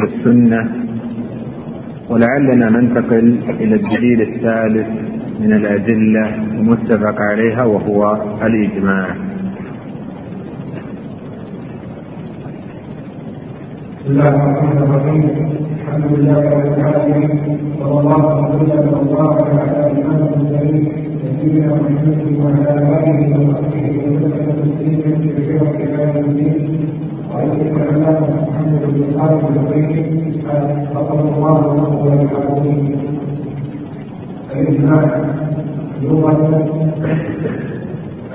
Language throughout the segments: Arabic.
والسنة. ولعلنا ننتقل إلى الدليل الثالث من الأدلة المتفق عليها وهو الإجماع. بسم الله الرحمن الرحيم. الحمد لله رب العالمين صلى الله وسلم وبارك على امام المرسلين نبينا محمد وعلى اله وصحبه وسلم تسليما كثيرا إلى يوم الدين وأشهد أن محمد بن خالد البيت غفر الله له وللعالمين الإجماع لغة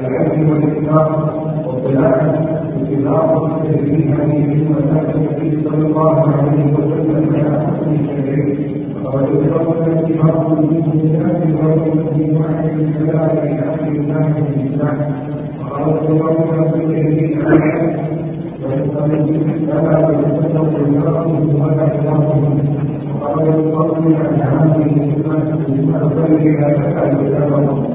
العدل والإكرام والطلاق في هذه المسائل التي صلى الله عليه وسلم على حسن الشريعه وقد ذكرنا اتفاق المسلمات وغير المجموعه من كلام أهل الله بالاسلام وقد ذكرنا في الشريعه فلا يتصدق المرء ولا يضاهي وقد يصلي عن هذه الناس من افضلها فلا وقال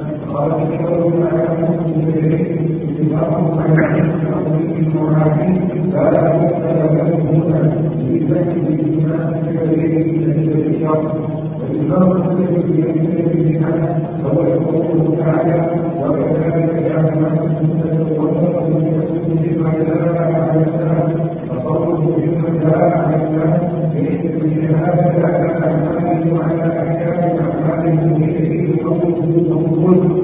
وسلم قال في بها هو جعلنا سنة وسط من يسلم ما دل على السلام فقوله بما دل على السلام ليس بالشهادة على أعماله وعلى أحكام أعماله به قوله وقوله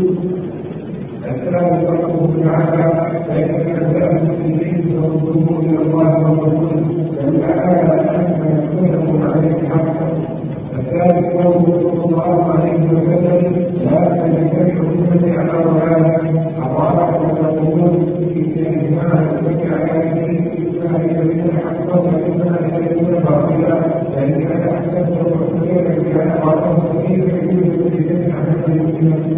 السلام قوله تعالى فإن كذب المسلمين فردوه إلى الله ورسوله فلعل أن يكون عليه حقا الثالث قوله صلى الله عليه وسلم لا تنكح امتي على ضلال اضاعت وتقول في اجماع امتي على دين ذلك من حقا ذلك من باطلا فان كان احسنت وحسنت كان باطلا فيه يجوز لذلك عن الذين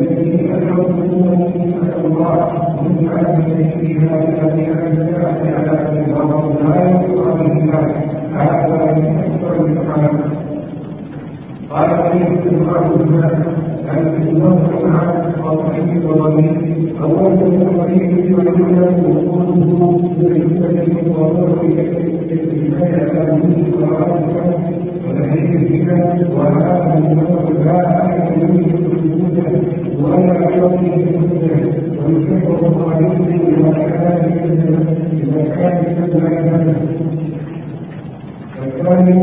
الذي أدعوه أسأل الله من عدم فيها الذي أنزل على الله لا يقرأ بالله هذا من أكثر الحرام قال عليه الصلاة والسلام أن الله تعالى وصحيح وضمير أول الصحيح وعلى وقوله بالنسبة وضوء الإيمان على المسلم وعلى وتحريك الإيمان وهذا من لا أحد يملك ولا يعطيه المسلم ويحبه عليه إذا كان إذا كان يتبع الثاني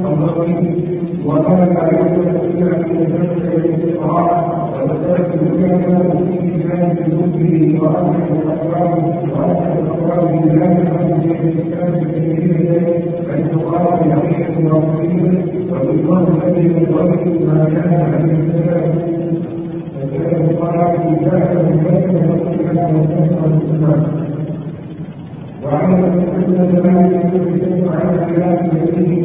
الرقيب وكان عليه الاسلام من ذلك الاستقراء وذلك الكلمة في كتاب المسلم وانه الاقوال وانه الاقوال ذلك الاسلام الكريم ان تقال رسوله وبالله الذي يضرب ما كان عليه السلام فكان القرار بذلك من ذلك والسلام والسلام وعلى أن ذلك يدل على خلاف الذي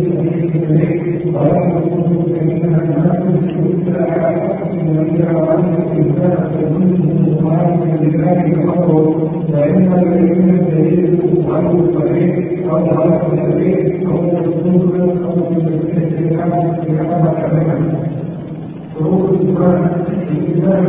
في اليه ولا يكون كريما ما كنت على حق وإذا رأيت الإنسان تظنه مخالفا لذلك أمره فإن الذين الدليل غير صحيح أو غير صحيح أو مصدوق أو من الاستحقاق في هذا كلام شروط الإسلام الإسلام يكون فيها أولا يكفي الغريب الصحيح الإسلام يكون بين السماء أو يعطيه الشفاء في الإسلام والاتباع لكن الإسلام يكون فيها فإن كان الله ذلك فأجمع لأن الخوارج يكون في انتقالها الإمام لا يكون انتقال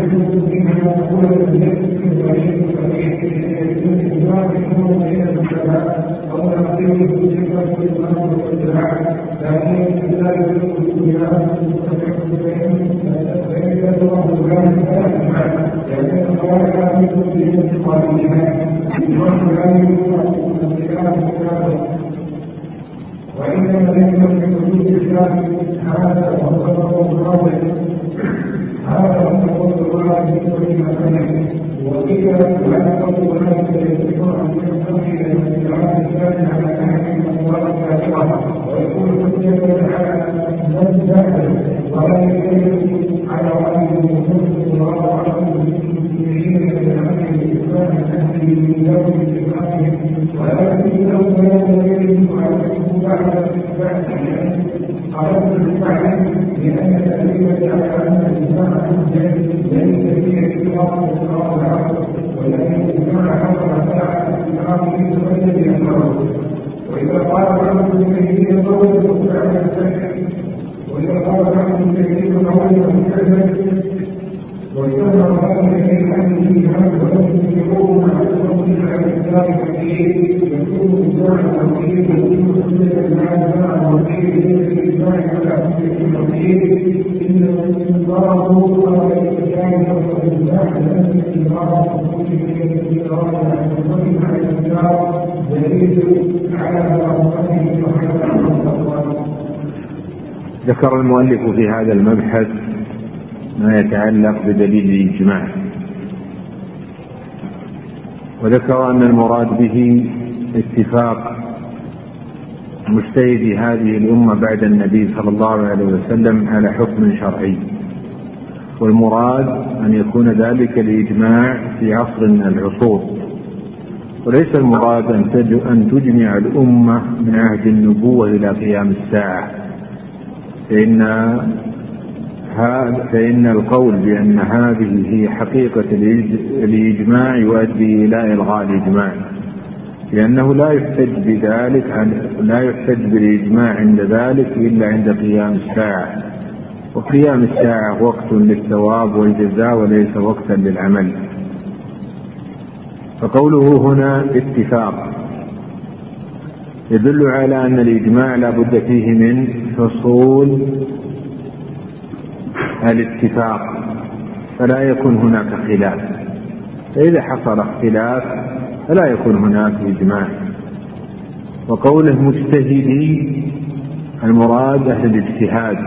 وإنما ذكر من وجود الإسلام هذا هو السبب الرابع هذا هو الله في كل مكان وقيل لا تقول ذلك يستطيع ان ينتهي إلى الاستعانه الثانية على حجه على من ذكر ولا وعيه المسلم صلى الله عليه وسلم من يوم الاسلام ولا يكذب فلا يجب عليكم بعد بعد بالفعل لأن الإجماع ليس في اعتبار إقرار العقل ولكن الإجماع حصل ساعة الإقرار في تبين أمره وإذا قال بعض المسلمين قوله فعل السحر وإذا قال بعض المسلمين قوله فعل واستمر هذا في حمله هذا الرجل يقوم على الصوت على الإسلام الكثير يكون إجماع الوكيل يكون حجة على مع الوكيل ليس الإجماع على حجة الوكيل إن الاستنباط هو الإجماع والإجماع لأن الاستنباط الوكيل في الاستنباط على الوكيل على الإسلام دليل على مرضاته وعلى ذكر المؤلف في هذا المبحث ما يتعلق بدليل الإجماع. وذكر أن المراد به اتفاق مجتهدي هذه الأمة بعد النبي صلى الله عليه وسلم على حكم شرعي. والمراد أن يكون ذلك الإجماع في عصر من العصور. وليس المراد أن تجمع الأمة من عهد النبوة إلى قيام الساعة. فإن فإن القول بأن هذه هي حقيقة الإجماع يؤدي إلى إلغاء الإجماع. لأنه لا يحتج بذلك لا يحتج بالإجماع عند ذلك إلا عند قيام الساعة. وقيام الساعة وقت للثواب والجزاء وليس وقتا للعمل. فقوله هنا اتفاق. يدل على أن الإجماع لا بد فيه من حصول الاتفاق فلا يكون هناك خلاف. فإذا حصل اختلاف فلا يكون هناك إجماع. وقوله مجتهدي المراد أهل الاجتهاد.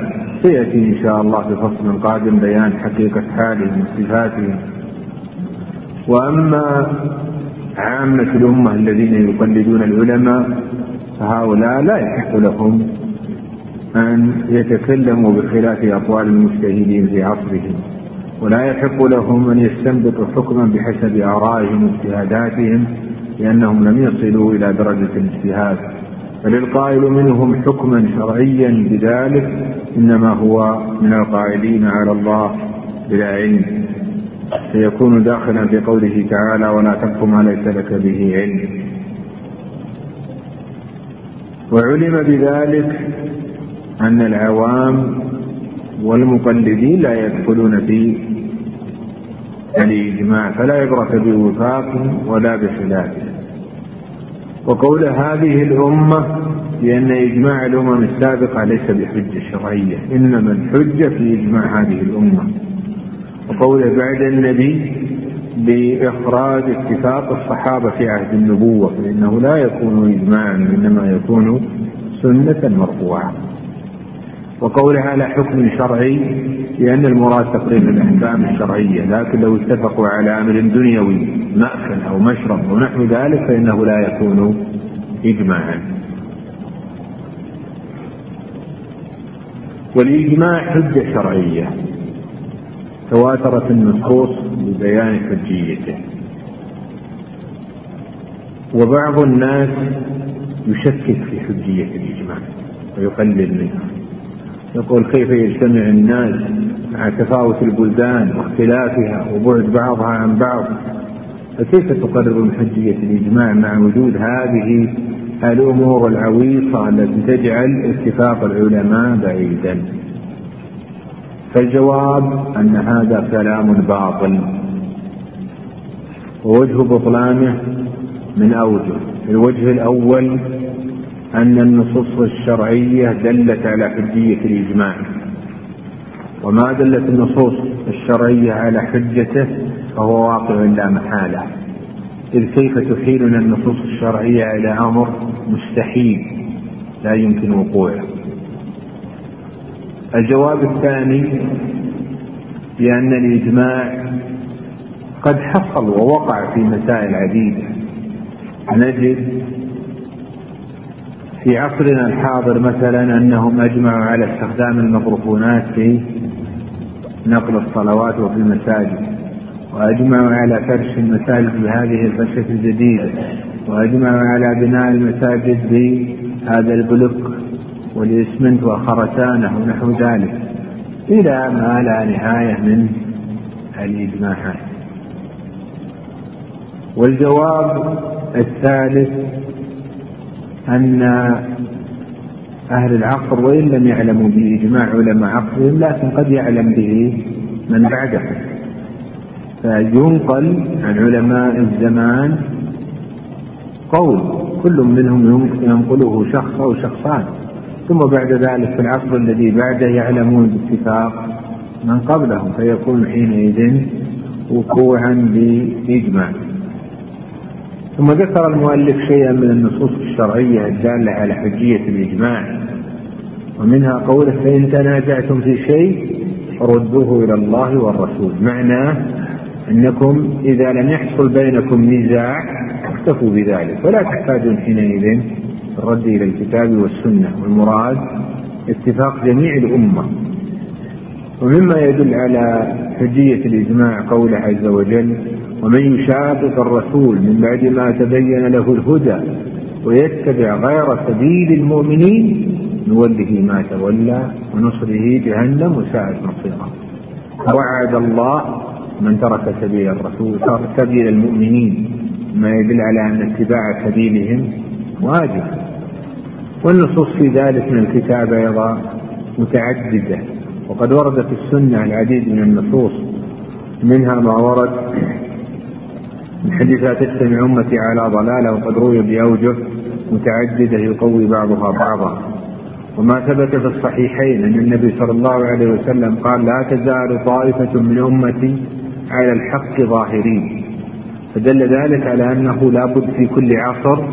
سيأتي إن شاء الله في فصل قادم بيان حقيقة حالهم وصفاتهم وأما عامة الأمة الذين يقلدون العلماء فهؤلاء لا يحق لهم أن يتكلموا بخلاف أقوال المجتهدين في عصرهم ولا يحق لهم أن يستنبطوا حكما بحسب آرائهم واجتهاداتهم لأنهم لم يصلوا إلى درجة الاجتهاد. فللقائل منهم حكما شرعيا بذلك إنما هو من القائلين على الله بلا علم. سيكون داخلا في قوله تعالى ولا تقف ما ليس لك به علم. وعلم بذلك أن العوام والمقلدين لا يدخلون في الإجماع فلا عبرة بوفاقهم ولا بخلافه وقول هذه الأمة لأن إجماع الأمم السابقة ليس بحجة شرعية إنما الحجة في إجماع هذه الأمة. وقوله بعد النبي بإخراج اتفاق الصحابة في عهد النبوة فإنه لا يكون إجماعا إنما يكون سنة مرفوعة. وقولها على حكم شرعي لأن المراد تقرير الأحكام الشرعية لكن لو اتفقوا على أمر دنيوي مأكل أو مشرب ونحو ذلك فإنه لا يكون إجماعا. والإجماع حجة شرعية تواترت النصوص ببيان حجيته. وبعض الناس يشكك في حجية الإجماع ويقلل منها. يقول كيف يجتمع الناس مع تفاوت البلدان واختلافها وبعد بعضها عن بعض؟ فكيف تقرر من حجية الإجماع مع وجود هذه الأمور العويصة التي تجعل اتفاق العلماء بعيدا؟ فالجواب أن هذا كلام باطل. ووجه بطلانه من أوجه الوجه الأول أن النصوص الشرعية دلت على حجية الإجماع. وما دلت النصوص الشرعية على حجته فهو واقع لا محالة. إذ كيف تحيلنا النصوص الشرعية إلى أمر مستحيل لا يمكن وقوعه؟ الجواب الثاني بأن الإجماع قد حصل ووقع في مسائل عديدة. نجد في عصرنا الحاضر مثلا أنهم أجمعوا على استخدام الميكروفونات في نقل الصلوات وفي المساجد وأجمعوا على فرش المساجد بهذه الفرشة الجديدة وأجمعوا على بناء المساجد بهذا البلوك والإسمنت وخرسانة ونحو ذلك إلى ما لا نهاية من الإجماعات والجواب الثالث أن أهل العصر وإن لم يعلموا بإجماع علماء عصرهم لكن قد يعلم به من بعدهم فينقل عن علماء الزمان قول كل منهم ينقله شخص أو شخصان. ثم بعد ذلك في العصر الذي بعده يعلمون باتفاق من قبلهم فيكون حينئذ وقوعا بإجماع ثم ذكر المؤلف شيئا من النصوص الشرعية الدالة على حجية الإجماع ومنها قوله فإن تنازعتم في شيء ردوه إلى الله والرسول. معناه أنكم إذا لم يحصل بينكم نزاع اكتفوا بذلك ولا تحتاجون حينئذ الرد إلى الكتاب والسنة. والمراد اتفاق جميع الأمة. ومما يدل على حجية الإجماع قوله عز وجل ومن يشاقق الرسول من بعد ما تبين له الهدى ويتبع غير سبيل المؤمنين نوله ما تولى ونصره جهنم وساءت مصيرا وعد الله من ترك سبيل الرسول ترك سبيل المؤمنين ما يدل على أن اتباع سبيلهم واجب. والنصوص في ذلك من الكتاب أيضا متعددة. وقد ورد في السنة العديد من النصوص منها ما ورد من حديث لا تجتمع امتي على ضلاله وقد روي بأوجه متعددة يقوي بعضها بعضا. وما ثبت في الصحيحين أن النبي صلى الله عليه وسلم قال لا تزال طائفة من أمتي على الحق ظاهرين. فدل ذلك على أنه لا بد في كل عصر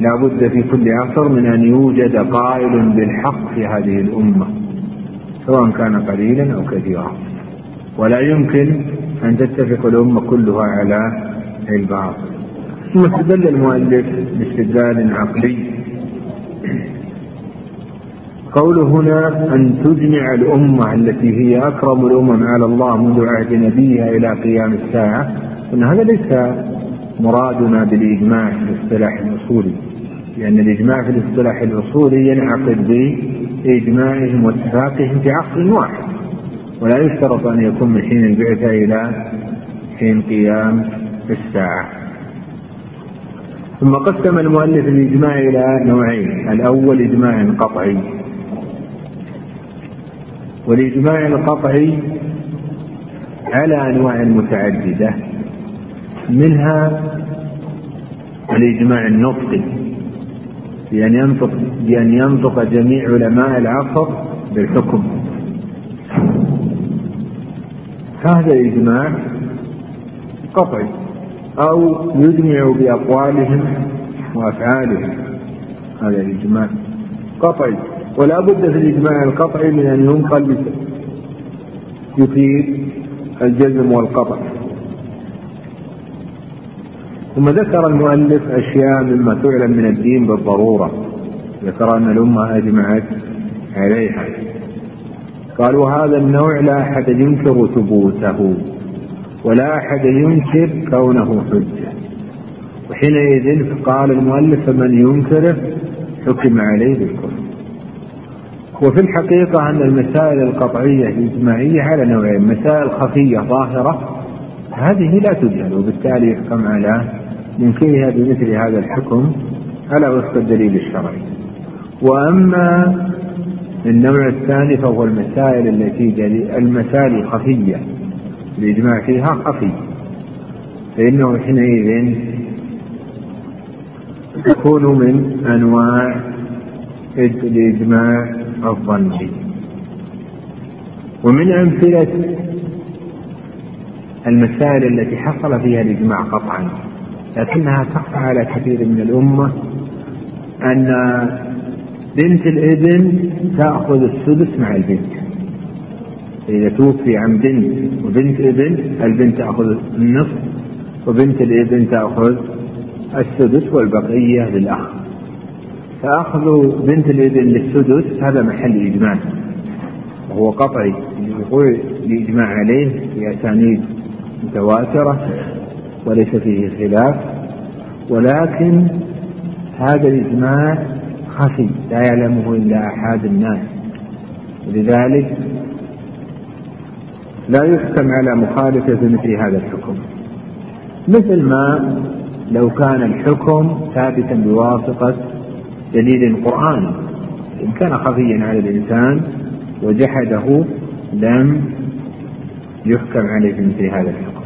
لا بد في كل عصر من أن يوجد قائل بالحق في هذه الأمة سواء كان قليلا أو كثيرا. ولا يمكن أن تتفق الأمة كلها على الباطل ثم استدل المؤلف باستدلال عقلي. قوله هنا أن تجمع الأمة التي هي أكرم الأمم على الله منذ عهد نبيها إلى قيام الساعة. أن هذا ليس مرادنا بالإجماع في الاصطلاح الأصولي. لأن الإجماع في الاصطلاح الأصولي ينعقد بإجماعهم واتفاقهم في عصر واحد. ولا يشترط أن يكون من حين البعثة إلى حين قيام الساعة. ثم قسم المؤلف الإجماع إلى نوعين. الأول إجماع قطعي. والإجماع القطعي على أنواع متعددة. منها الإجماع النطقي. بأن ينطق بأن ينطق جميع علماء العصر بالحكم. هذا الإجماع قطعي. أو يجمع بأقوالهم وأفعالهم. هذا الإجماع قطعي. ولا بد في الإجماع القطعي من أن ينقل يفيد الجزم والقطع. ثم ذكر المؤلف أشياء مما تعلم من الدين بالضرورة. ذكر أن الأمة أجمعت عليها. قال وهذا النوع لا أحد ينكر ثبوته. ولا أحد ينكر كونه حجة. وحينئذ قال المؤلف فمن ينكره حكم عليه بالكفر. وفي الحقيقة أن المسائل القطعية الإجماعية على نوعين مسائل خفية ظاهرة هذه لا تجهل وبالتالي يحكم على منكرها بمثل هذا الحكم على وفق الدليل الشرعي. وأما النوع الثاني فهو المسائل التي المسائل الخفية. الإجماع فيها خفي فإنه حينئذ تكون من أنواع الإجماع الظني. ومن أمثلة المسائل التي حصل فيها الإجماع قطعا لكنها تخفى على كثير من الأمة أن بنت الإبن تأخذ السدس مع البنت. إذا توفي عن بنت وبنت ابن البنت تأخذ النصف وبنت الابن تأخذ السدس والبقية للأخ. فأخذ بنت الابن للسدس هذا محل إجماع. وهو قطعي. وقوع الإجماع عليه في أسانيد متواترة وليس فيه خلاف. ولكن هذا الإجماع خفي لا يعلمه إلا أحد الناس. لذلك لا يحكم على مخالفة مثل هذا الحكم مثل ما لو كان الحكم ثابتا بواسطة دليل قرآني إن كان خفيا على الإنسان وجحده لم يحكم عليه بمثل هذا الحكم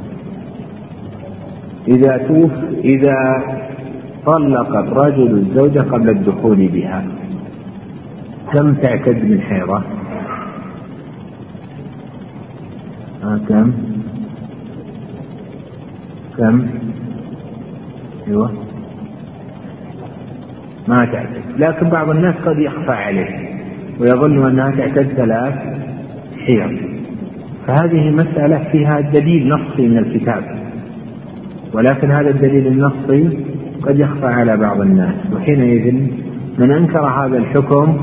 إذا توف إذا طلق الرجل الزوجة قبل الدخول بها كم تعتد من حيضة؟ كم؟ كم؟ أيوه. ما تعتد. لكن بعض الناس قد يخفى عليه ويظن أنها تعتد ثلاث حيض. فهذه مسألة فيها دليل نصي من الكتاب ولكن هذا الدليل النصي قد يخفى على بعض الناس. وحينئذ من أنكر هذا الحكم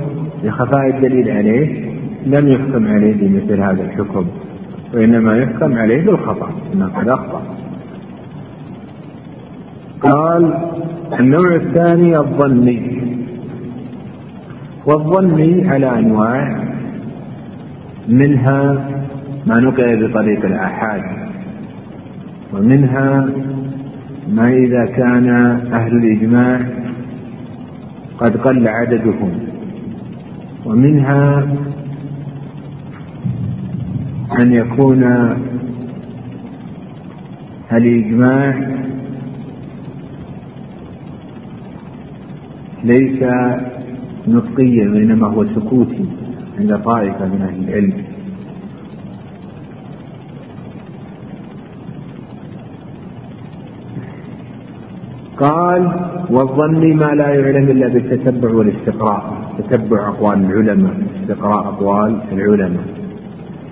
لخفاء الدليل عليه لم يحكم عليه بمثل هذا الحكم. وإنما يحكم عليه بالخطأ أنه قد أخطأ. قال النوع الثاني الظني والظني على أنواع. منها ما نقل بطريق الآحاد. ومنها ما إذا كان أهل الإجماع قد قل عددهم. ومنها أن يكون الإجماع ليس نطقيا وإنما هو سكوتي عند طائفة من أهل العلم. قال والظن ما لا يعلم إلا بالتتبع والاستقراء. تتبع أقوال العلماء استقراء أقوال العلماء.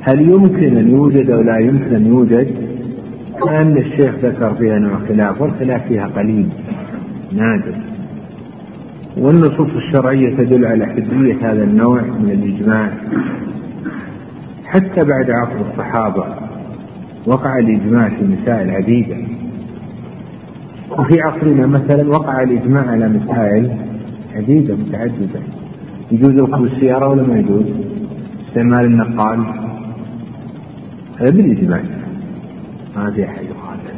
هل يمكن أن يوجد أو لا يمكن أن يوجد؟ كأن الشيخ ذكر فيها نوع خلاف والخلاف فيها قليل نادر. والنصوص الشرعية تدل على حديه هذا النوع من الإجماع. حتى بعد عصر الصحابة وقع الإجماع في مسائل عديده وفي عصرنا مثلا وقع الإجماع على مسائل عديدة متعددة. يجوز ركوب السيارة ولا ما يجوز؟ استعمال النقال؟ هذا بالإجماع ما في أحد يخالف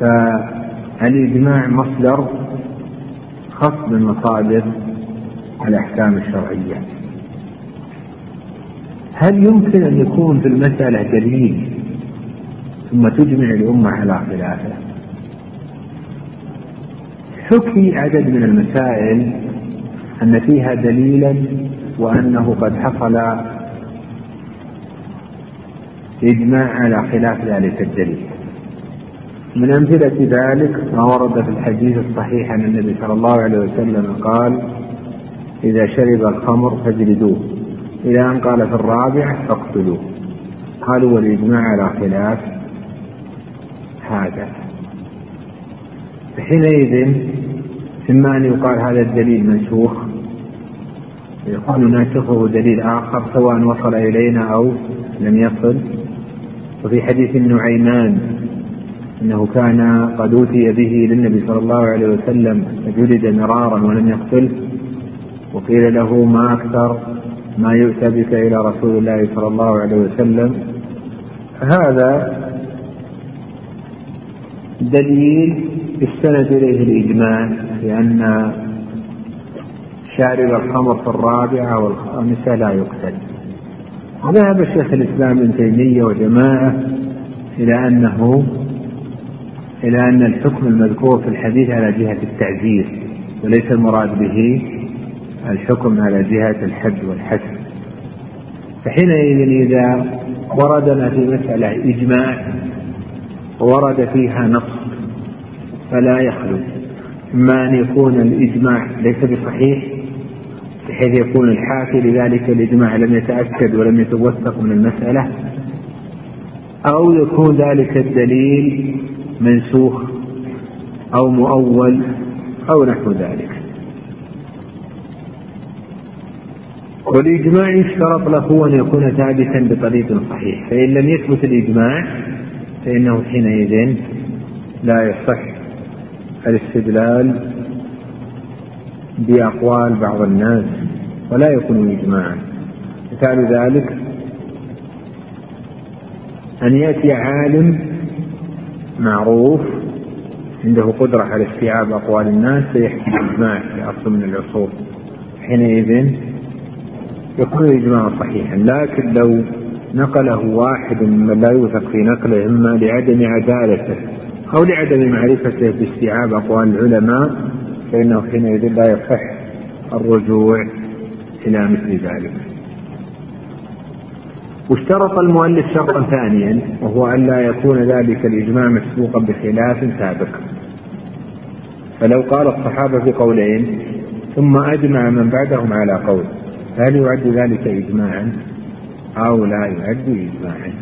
فالإجماع مصدر خاص من مصادر الأحكام الشرعية. هل يمكن أن يكون في المسألة دليل ثم تجمع الأمة على خلافه؟ حكي عدد من المسائل أن فيها دليلا وأنه قد حصل إجماع على خلاف ذلك الدليل. من أمثلة ذلك ما ورد في الحديث الصحيح عن النبي صلى الله عليه وسلم قال إذا شرب الخمر فاجلدوه إلى أن قال في الرابع فاقتلوه قالوا والإجماع على خلاف هذا حينئذ إما أن يقال هذا الدليل منسوخ يكون ناسخه دليل آخر سواء وصل إلينا أو لم يصل. وفي حديث النعيمان أنه كان قد أوتي به للنبي صلى الله عليه وسلم فجلد مرارا ولم يقتله وقيل له ما أكثر ما يؤتى بك إلى رسول الله صلى الله عليه وسلم. هذا دليل استند إليه الإجماع لأن شارب الخمر في الرابعة والخامسة لا يقتل. ذهب شيخ الإسلام ابن تيمية وجماعة إلى أنه إلى أن الحكم المذكور في الحديث على جهة التعزير وليس المراد به الحكم على جهة الحد والحسب فحينئذ إذا وردنا في مسألة إجماع ورد فيها نص فلا يخلو. إما أن يكون الإجماع ليس بصحيح بحيث يكون الحاكي لذلك الإجماع لم يتأكد ولم يتوثق من المسألة أو يكون ذلك الدليل منسوخ أو مؤول أو نحو ذلك. والإجماع يشترط له أن يكون ثابتا بطريق صحيح فإن لم يثبت الإجماع فإنه حينئذ لا يصح الاستدلال بأقوال بعض الناس. ولا يكون إجماعا. مثال ذلك أن يأتي عالم معروف عنده قدرة على استيعاب أقوال الناس فيحكي إجماع في عصر من العصور. حينئذ يكون الإجماع صحيحا لكن لو نقله واحد ممن لا يوثق في نقله إما لعدم عدالته أو لعدم معرفته باستيعاب أقوال العلماء فإنه حينئذ لا يصح الرجوع إلى مثل ذلك. واشترط المؤلف شرطا ثانيا وهو أن لا يكون ذلك الإجماع مسبوقا بخلاف سابق. فلو قال الصحابة بقولين ثم أجمع من بعدهم على قول هل يعد ذلك إجماعا؟ أو لا يعد إجماعا؟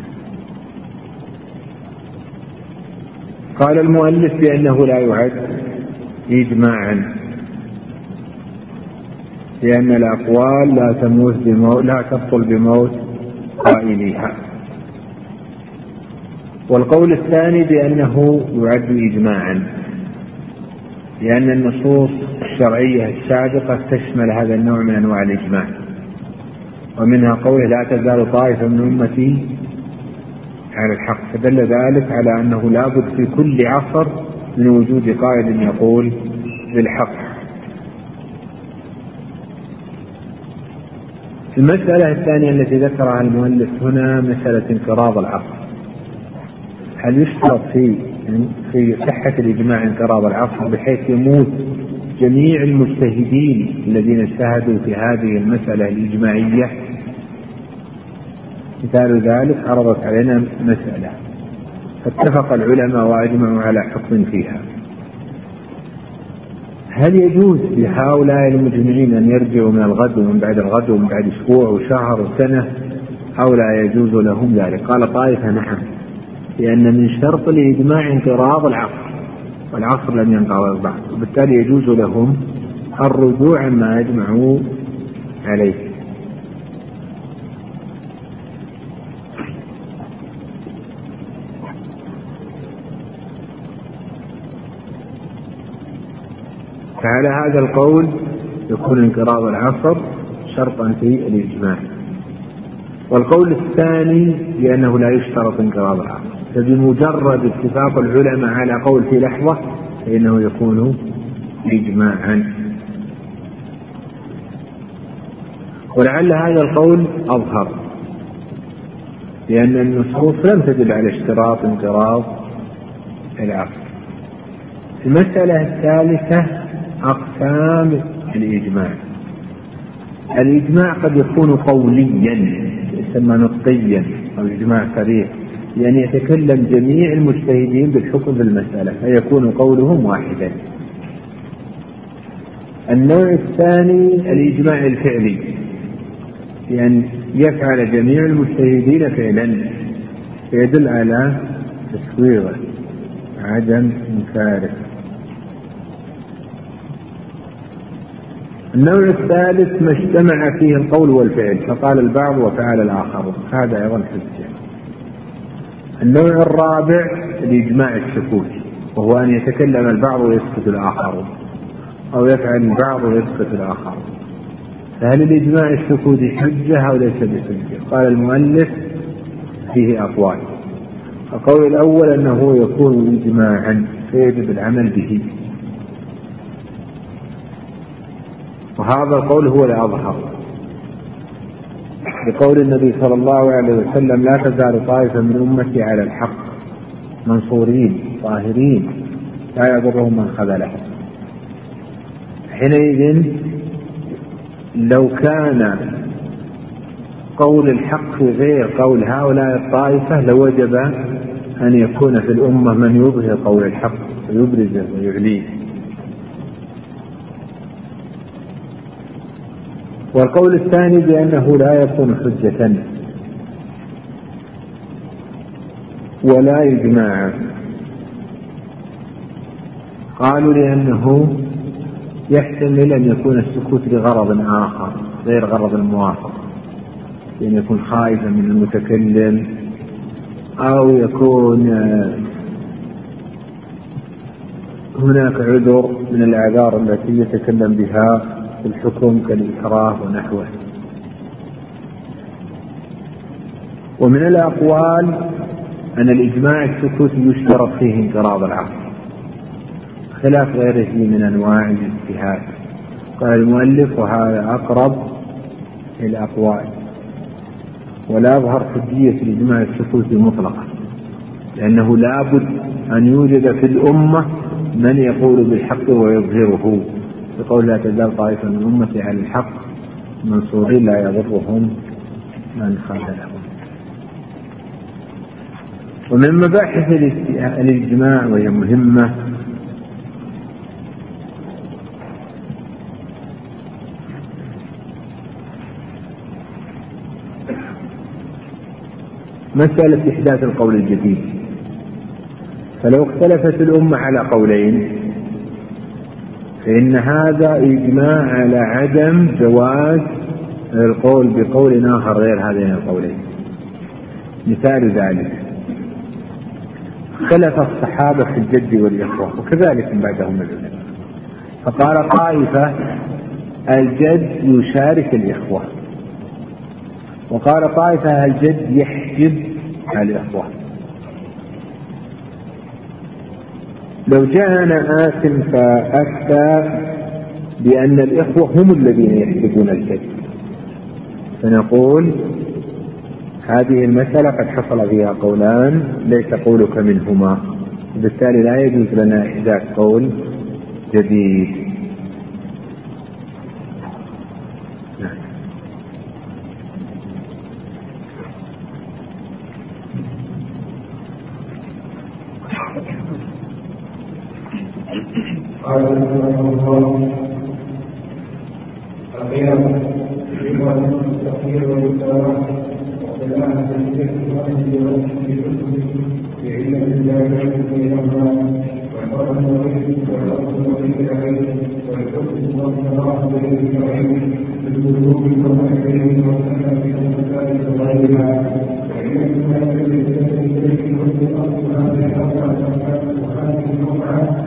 قال المؤلف بأنه لا يعد إجماعا. لأن الأقوال لا تموت بموت لا تبطل بموت قائليها. والقول الثاني بأنه يعد إجماعا لأن النصوص الشرعية السابقة تشمل هذا النوع من أنواع الإجماع. ومنها قوله لا تزال طائفة من أمتي على الحق. فدل ذلك على أنه لابد في كل عصر من وجود قائد يقول بالحق. المسألة الثانية التي ذكرها المؤلف هنا مسألة انقراض العصر هل يشترط في في صحة الإجماع انقراض العصر بحيث يموت جميع المجتهدين الذين اجتهدوا في هذه المسألة الإجماعية؟ مثال ذلك عرضت علينا مسألة. فاتفق العلماء وأجمعوا على حكم فيها. هل يجوز لهؤلاء المجمعين أن يرجعوا من الغد ومن بعد الغد ومن بعد أسبوع وشهر وسنة؟ أو لا يجوز لهم ذلك. قال طائفة نعم لأن من شرط الإجماع انقراض العصر والعصر لم ينقرض بعد وبالتالي يجوز لهم الرجوع عما أجمعوا عليه. فعلى هذا القول يكون انقراض العصر شرطا في الإجماع. والقول الثاني بأنه لا يشترط انقراض العصر. فبمجرد اتفاق العلماء على قول في لحظة فإنه يكون إجماعا. ولعل هذا القول أظهر لأن النصوص لم تدل على اشتراط انقراض العصر. المسألة الثالثة أقسام الإجماع. الإجماع قد يكون قوليا يسمى نطقيا أو إجماع صريح يعني يتكلم جميع المجتهدين بالحكم في المسألة فيكون قولهم واحدا. النوع الثاني الإجماع الفعلي. بأن يعني يفعل جميع المجتهدين فعلا. فيدل على تسويغه عدم إنكاره. النوع الثالث ما اجتمع فيه القول والفعل فقال البعض وفعل الآخر. هذا أيضا حجة. النوع الرابع الإجماع السكوتي وهو أن يتكلم البعض ويسكت الآخرون أو يفعل البعض ويسكت الآخرون فهل الإجماع السكوتي حجة أو ليس بحجة؟ قال المؤلف فيه أقوال. القول الأول أنه يكون إجماعا فيجب العمل به. وهذا القول هو الأظهر. بقول النبي صلى الله عليه وسلم لا تزال طائفة من أمتي على الحق منصورين طاهرين لا يضرهم من خذلهم. حينئذ لو كان قول الحق غير قول هؤلاء الطائفة لوجب أن يكون في الأمة من يظهر قول الحق ويبرزه ويعليه. والقول الثاني بأنه لا يكون حجة ولا إجماعا قالوا لأنه يحتمل أن يكون السكوت لغرض آخر غير غرض الموافقة. بأن يكون خائفا من المتكلم أو يكون هناك عذر من الأعذار التي يتكلم بها. في الحكم كالإكراه ونحوه. ومن الأقوال أن الإجماع السكوتي يشترط فيه انقراض العقل خلاف غيره من أنواع الاجتهاد. قال المؤلف وهذا أقرب الأقوال ولا أظهر حجية الإجماع السكوتي مطلقا لأنه لابد أن يوجد في الأمة من يقول بالحق ويظهره. بقول لا تزال طائفة من أمتي على الحق منصورين لا يضرهم من خذلهم ومن مباحث الاجتماع وهي مهمة مسألة إحداث القول الجديد. فلو اختلفت الأمة على قولين فإن هذا إجماع على عدم جواز القول بقول آخر غير هذين القولين. مثال ذلك. اختلف الصحابة في الجد والإخوة وكذلك من بعدهم العلماء. فقال طائفة الجد يشارك الإخوة. وقال طائفة الجد يحجب الإخوة. لو جاءنا آثم فأفتى بأن الإخوة هم الذين يحجبون الجد فنقول هذه المسألة قد حصل فيها قولان ليس قولك منهما. وبالتالي لا يجوز لنا إحداث قول جديد. قال رحمه الله القيام التخيير والإسلام وسلامة الذكر في علم الجاهلية بينهما والفرق الوحيد والأصل الوحيد عليه والحكم والصلاح بين العلم بالقلوب والمحبين والسنة والمسائل وغيرها وإن كان بالنسبة إليه كل أصل هذه الأربعة وهذه الركعة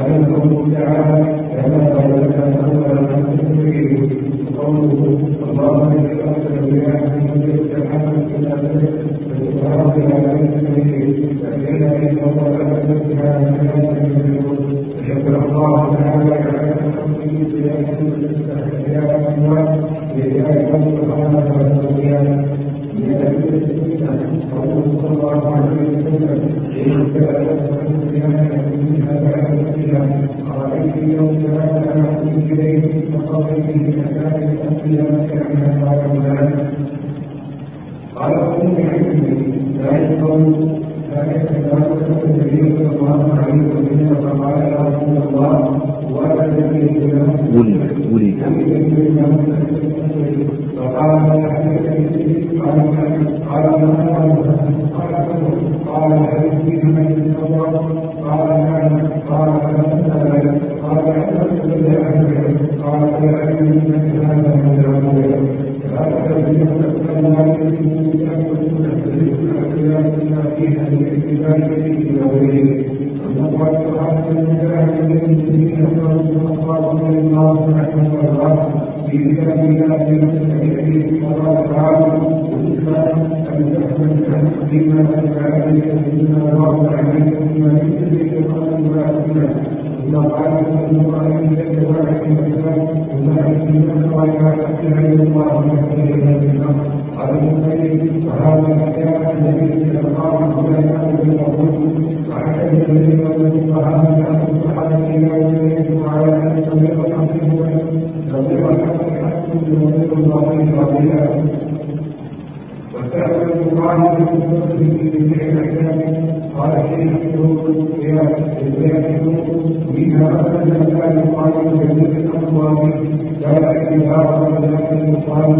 القول تعالى الله قوله كما قال لك أولا عن تكفيره وقوله اللهم إنك أرسل بأحد من يتحمل في الأبد فإقرار على نفسه فإن إن الله أبدتها من هذا شكر الله تعالى على تحمله بأحد الاستحياء الأموات لرعاية سبحانه وتعالى من أجل السنة قوله صلى الله عليه وسلم إن كان منها بعد الصيام أرأيت يوم هذا أحد إليه به أتاني الأنبياء كما قال ذلك قال أم علمي لا يقول لا يتكلم النبي صلى الله عليه وسلم فقال يا رسول الله ولا تدري ولد ولد فقال قال قال قال قال هل فيه من الصبر قال نعم قال فمثل قال احدث بالله قال يا علم من هذا من العبود فأكثر من الله بما فيها من اتباع فيه وغيره وقد سبحانه وتعالى الذين كفروا وقالوا الله سبحانه وتعالى في كتاب الله من قال تعالى والإسلام أن تحمل بما أنعم عليك بما الله عليك بما يدرك القلب والأسماء ثم قال صلى الله عليه وسلم وما أن الله تعالى الله من قال المسلم وهذا كان النبي صلى الله عليه وسلم يقول وعن الذين وهذا أن الصحابة لا يجب على أن يستمر حقه فضل الحق حق ومن الله فضيلة وسأل الله من فضله في الأحكام قال الشيخ منها أن كان يقال بجميع الأموال لا اعتبار ولكن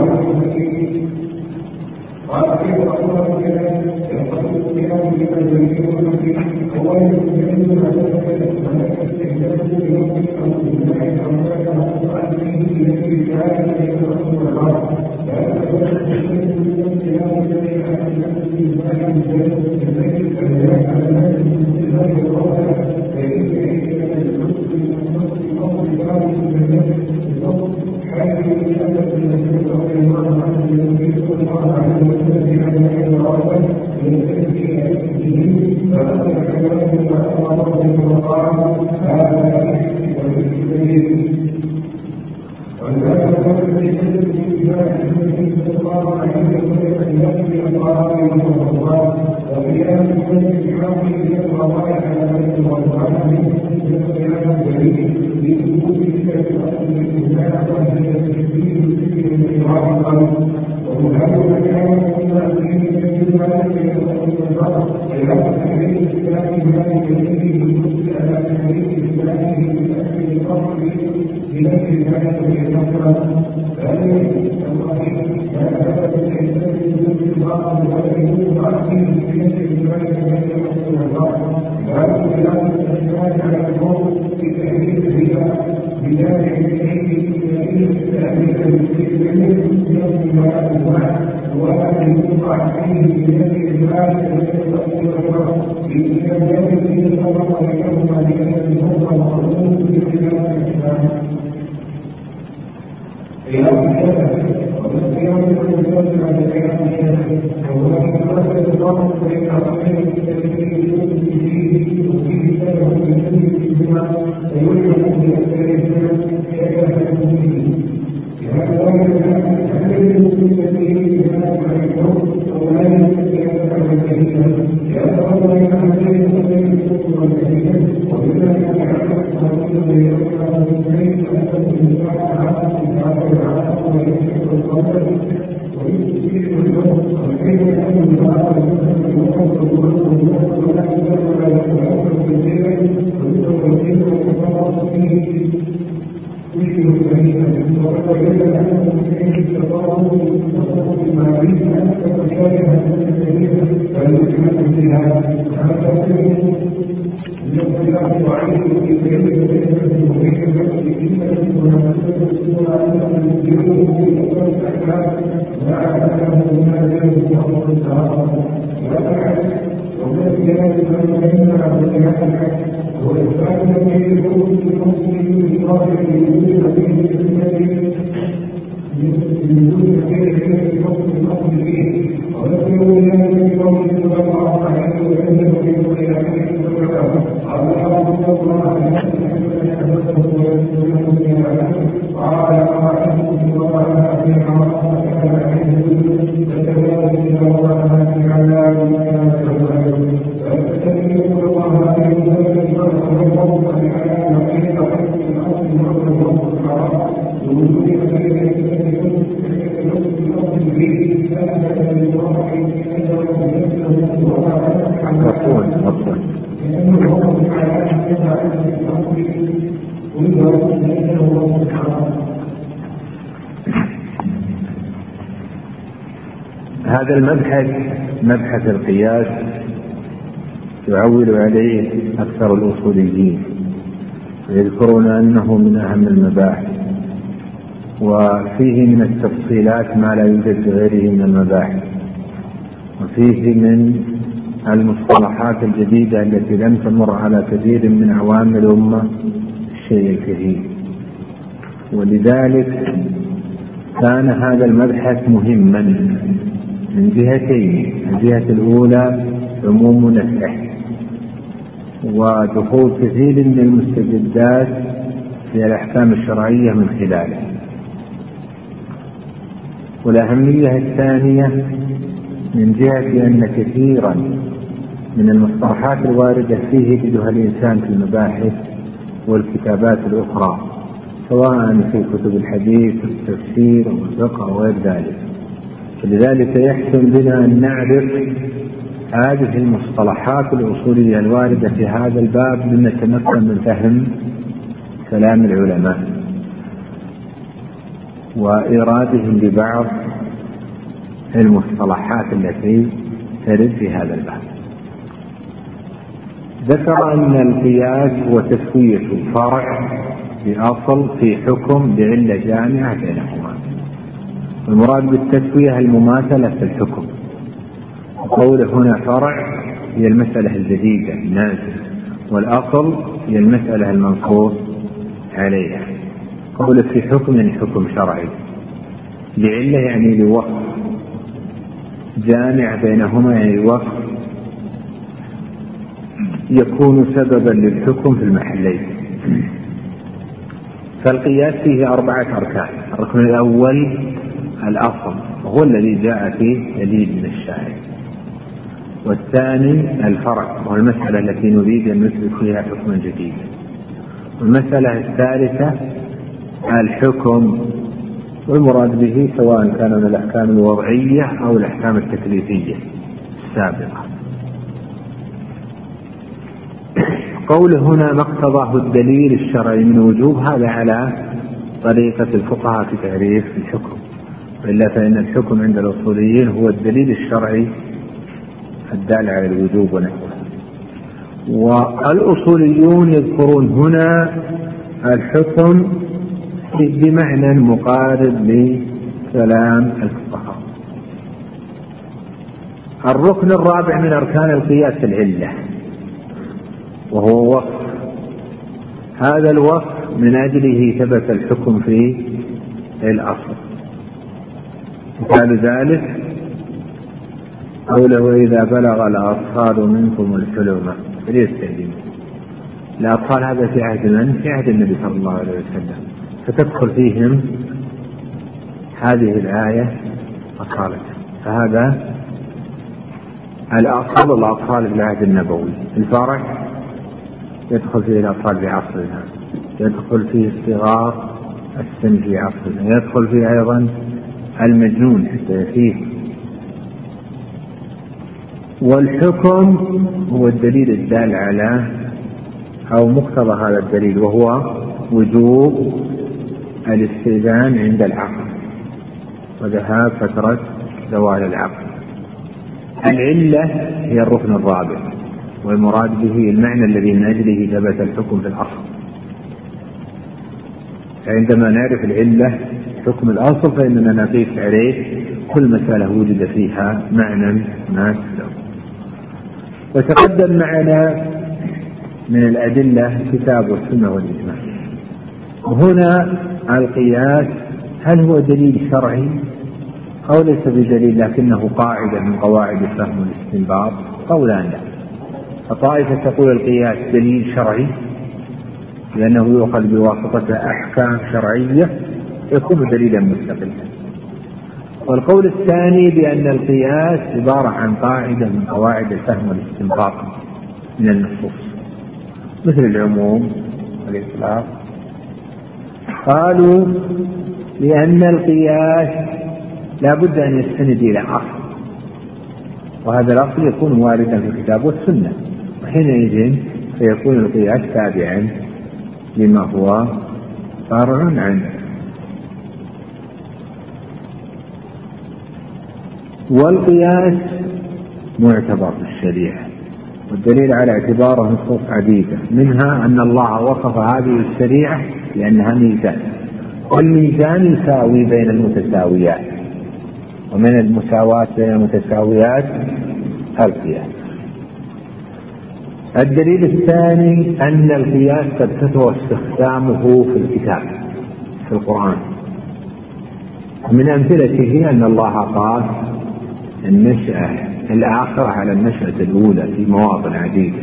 الكتاب والحكيم هذا المبحث مبحث القياس يعول عليه أكثر الأصوليين ويذكرون أنه من أهم المباحث وفيه من التفصيلات ما لا يوجد في غيره من المباحث وفيه من المصطلحات الجديدة التي لم تمر على كثير من عوام الأمة الشيء الكثير. ولذلك كان هذا المبحث مهما. من جهتين الجهة الأولى عموم نفعه ودخول كثير من المستجدات في الأحكام الشرعية من خلاله. والأهمية الثانية من جهة أن كثيرا من المصطلحات الواردة فيه يجدها الإنسان في المباحث والكتابات الأخرى سواء في كتب الحديث والتفسير والفقه وغير ذلك. فلذلك يحسن بنا أن نعرف هذه المصطلحات الأصولية الواردة في هذا الباب لنتمكن من فهم كلام العلماء وإيرادهم لبعض المصطلحات التي ترد في هذا الباب. ذكر أن القياس هو تسوية فرع بأصل في حكم بعلة جامعة بينهما. المراد بالتسوية المماثلة في الحكم. قوله هنا فرع هي المسألة الجديدة النازلة والأصل هي المسألة المنصوص عليها. قوله في حكم يعني حكم شرعي. لعلة يعني لوصف جامع بينهما يعني وصف يكون سببا للحكم في المحلين. فالقياس فيه أربعة أركان. الركن الأول الأصل وهو الذي جاء فيه دليل من الشارع والثاني الفرع وهو المسألة التي نريد أن نثبت فيها حكما جديدا. والمسألة الثالثة الحكم والمراد به سواء كان من الأحكام الوضعية أو الأحكام التكليفية السابقة. قوله هنا ما اقتضاه الدليل الشرعي من وجوب هذا على طريقة الفقهاء في تعريف الحكم. وإلا فإن الحكم عند الأصوليين هو الدليل الشرعي الدال على الوجوب ونحوه. والأصوليون يذكرون هنا الحكم بمعنى مقارب لكلام الفقهاء. الركن الرابع من أركان القياس العلة وهو وصف. هذا الوصف من أجله ثبت الحكم في الأصل. مثال ذلك قوله إذا بلغ الأطفال منكم الحلم فليستأذنوا الأطفال هذا في عهد من؟ في عهد النبي صلى الله عليه وسلم. فتدخل فيهم هذه الآية أصالة فهذا الأصل الأطفال في العهد النبوي. الفرع يدخل فيه الأطفال في عصرنا يدخل فيه الصغار السن في عصرنا يدخل فيه أيضا المجنون حتى يفيه والحكم هو الدليل الدال على أو مقتضى هذا الدليل وهو وجوب الاستئذان عند العقل. وذهاب فترة زوال العقل. العلة هي الركن الرابع والمراد به المعنى الذي من أجله ثبت الحكم في الأصل. عندما نعرف العلة حكم الأصل فإننا نقيس عليه كل مسألة وجد فيها معنى ما وتقدم معنا من الأدلة الكتاب والسنة والإجماع. وهنا القياس هل هو دليل شرعي أو ليس بدليل لكنه قاعدة من قواعد الفهم والاستنباط؟ قولان لا. فطائفة تقول القياس دليل شرعي. لأنه يؤخذ بواسطة أحكام شرعية يكون دليلا مستقلا. والقول الثاني بأن القياس عبارة عن قاعدة من قواعد الفهم والاستنباط من النصوص مثل العموم والإطلاق. قالوا لأن القياس لا بد أن يستند إلى أصل وهذا الأصل يكون واردا في الكتاب والسنة وحينئذ فيكون القياس تابعا لما هو فرع عنه. والقياس معتبر في الشريعة والدليل على اعتباره نصوص عديدة منها أن الله وصف هذه الشريعة بأنها ميزان والميزان يساوي بين المتساويات ومن المساواة بين المتساويات القياس. الدليل الثاني أن القياس قد كثر استخدامه في الكتاب في القرآن. من أمثلته أن الله قال النشأة الآخرة على النشأة الأولى في مواطن عديدة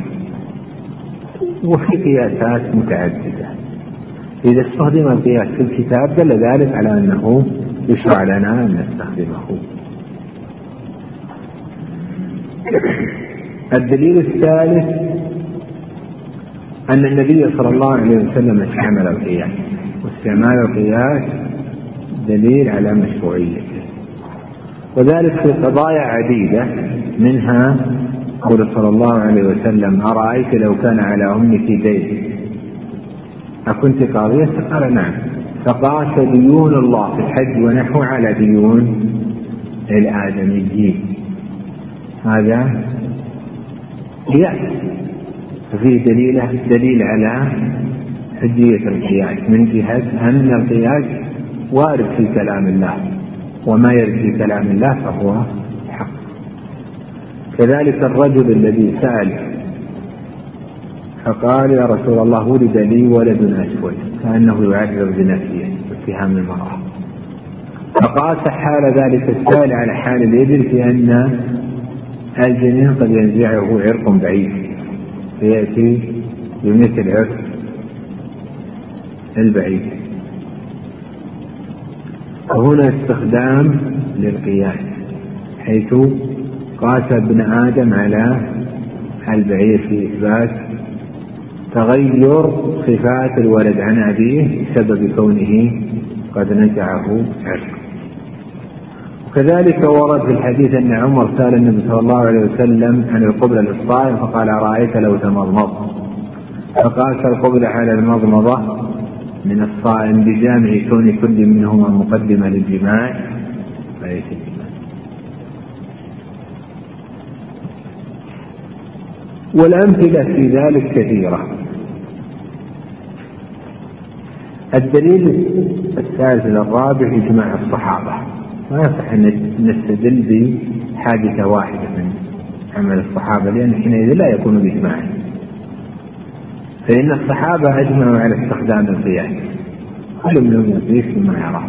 وفي قياسات متعددة. إذا استخدم القياس في الكتاب دل ذلك على أنه يشرع لنا أن نستخدمه. الدليل الثالث أن النبي صلى الله عليه وسلم استعمل القياس واستعمال القياس دليل على مشروعيته. وذلك في قضايا عديدة منها قول صلى الله عليه وسلم أرأيت لو كان على أمك دين؟ أكنت قاضية قال نعم. فقاس ديون الله في الحج ونحو على ديون الآدميين. هذا قياس. ففيه دليل دليل على حجية القياس. من جهة أن القياس وارد في كلام الله. وما يرد في كلام الله فهو حق. كذلك الرجل الذي سأل فقال يا رسول الله ولد لي ولد أسود كأنه يعذب بنفسه اتهام المرأة. فقاس حال ذلك السائل على حال الإبل في أن الجنين قد ينزعه عرق بعيد. فيأتي بمثل عرق البعيد. وهنا استخدام للقياس حيث قاس ابن آدم على البعير في إثبات تغير صفات الولد عن أبيه بسبب كونه قد نزعه عرق وكذلك ورد في الحديث أن عمر سأل النبي صلى الله عليه وسلم عن القبلة للصائم فقال أرأيت لو تمضمض فقاس القبلة على المضمضة من الصائم بجامع كون كل منهما مقدمة للجماع. فليس والأمثلة في ذلك كثيرة. الدليل الثالث الرابع إجماع الصحابة. ما يصح أن نستدل بحادثة واحدة من عمل الصحابة لأن حينئذ لا يكون بإجماع. فإن الصحابة أجمعوا على استخدام القياس. كل منهم يقيس بما يراه.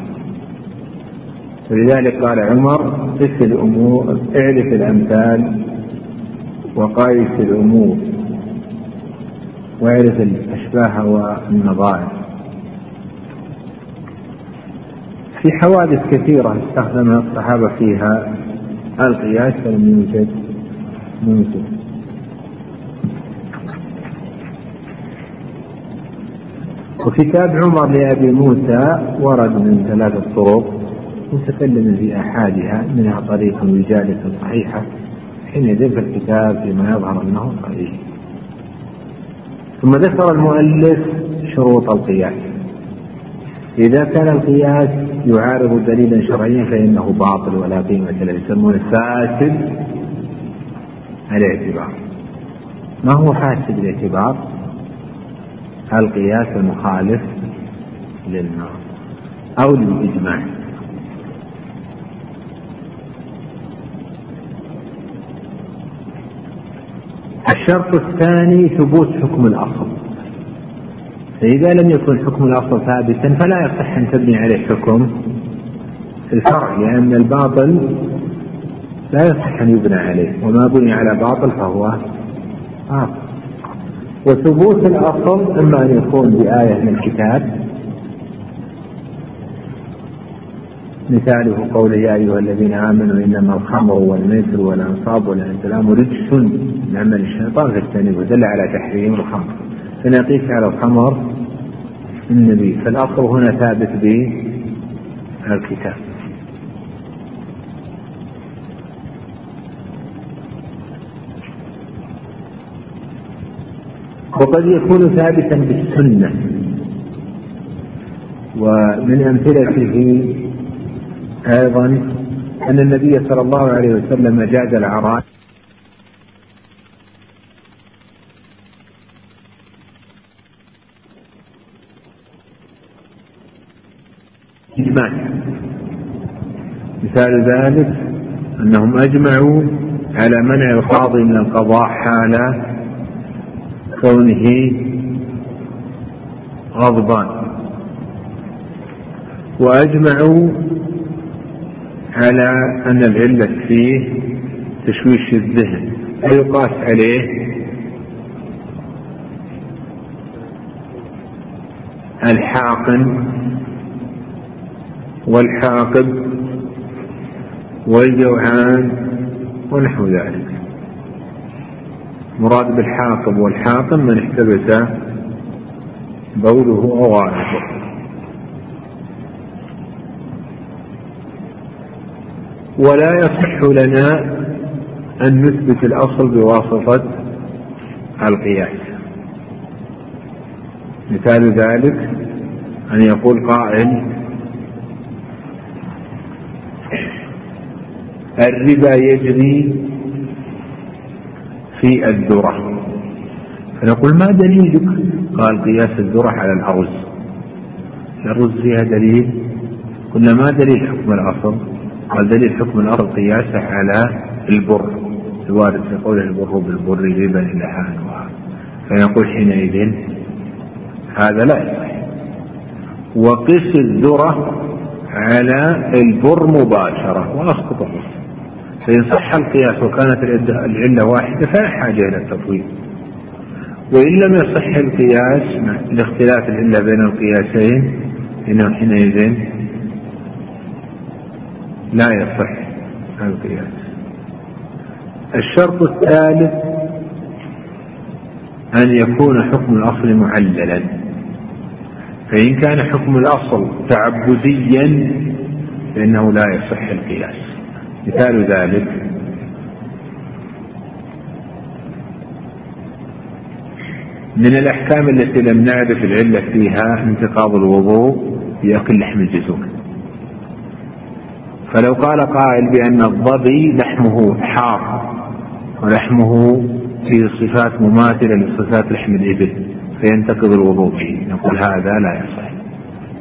ولذلك قال عمر قس الأمور اعرف الأمثال وقايس الأمور واعرف الأشباه والنظائر. في حوادث كثيرة استخدم الصحابة فيها. القياس فلم يوجد موجود وكتاب عمر لأبي موسى ورد من ثلاثة طرق متكلم في أحادها منها طريق وجالة صحيحة في الكتاب فيما يظهر أنه صحيح. ثم ذكر المؤلف شروط القياس. إذا كان القياس يعارض دليلا شرعيا فإنه باطل ولا قيمة له يسمونه فاسد الاعتبار. ما هو فاسد الاعتبار؟ القياس المخالف للنار أو للإجماع. الشرط الثاني ثبوت حكم الأصل. فإذا لم يكن حكم الأصل ثابتا فلا يصح أن تبني عليه حكم الفرع لأن الباطل لا يصح أن يبنى عليه وما بني على باطل فهو باطل. وثبوت الأصل إما أن يكون بآية من الكتاب. مثاله قوله يا أيها الذين آمنوا إنما الخمر والميسر والأنصاب والأزلام رجس من عمل الشيطان فاجتنبوه دل على تحريم الخمر. فنقيس على الخمر النبي. فالأصل هنا ثابت بالكتاب وقد يكون ثابتا بالسنة. ومن أمثلته أيضا أن النبي صلى الله عليه وسلم جاد العراء إجماع. مثال ذلك أنهم أجمعوا على منع القاضي من القضاء حال كونه غضبان. وأجمعوا على أن العلة فيه تشويش الذهن فيقاس عليه الحاقن والحاقب والجوعان ونحو ذلك. مراد بالحاقب والحاقن من احتبس بوله أو غائطه ولا يصح لنا أن نثبت الأصل بواسطة القياس. مثال ذلك أن يقول قائل الربا يجري في الذرة. فنقول ما دليلك؟ قال قياس الذرة على الأرز. الرز فيها دليل؟ قلنا ما دليل حكم الأصل؟ قال دليل حكم الأرض قياسه على البر. الوارد في قوله البر بالبر ربا إلى فنقول حينئذ هذا لا يصح. وقس الذرة على البر مباشرة. وأسقط الرز فإن صح القياس وكانت العلة واحدة فلا حاجة إلى التطويل. وإن لم يصح القياس لاختلاف العلة بين القياسين إنه حينئذ لا يصح القياس. الشرط الثالث أن يكون حكم الأصل معللا. فإن كان حكم الأصل تعبديا فإنه لا يصح القياس. مثال ذلك. من الأحكام التي لم نعرف العلة فيها انتقاض الوضوء بأكل لحم الجزور فلو قال قائل بأن الظبي لحمه حار ولحمه فيه صفات مماثلة لصفات لحم الإبل فينتقض الوضوء به نقول هذا لا يصح.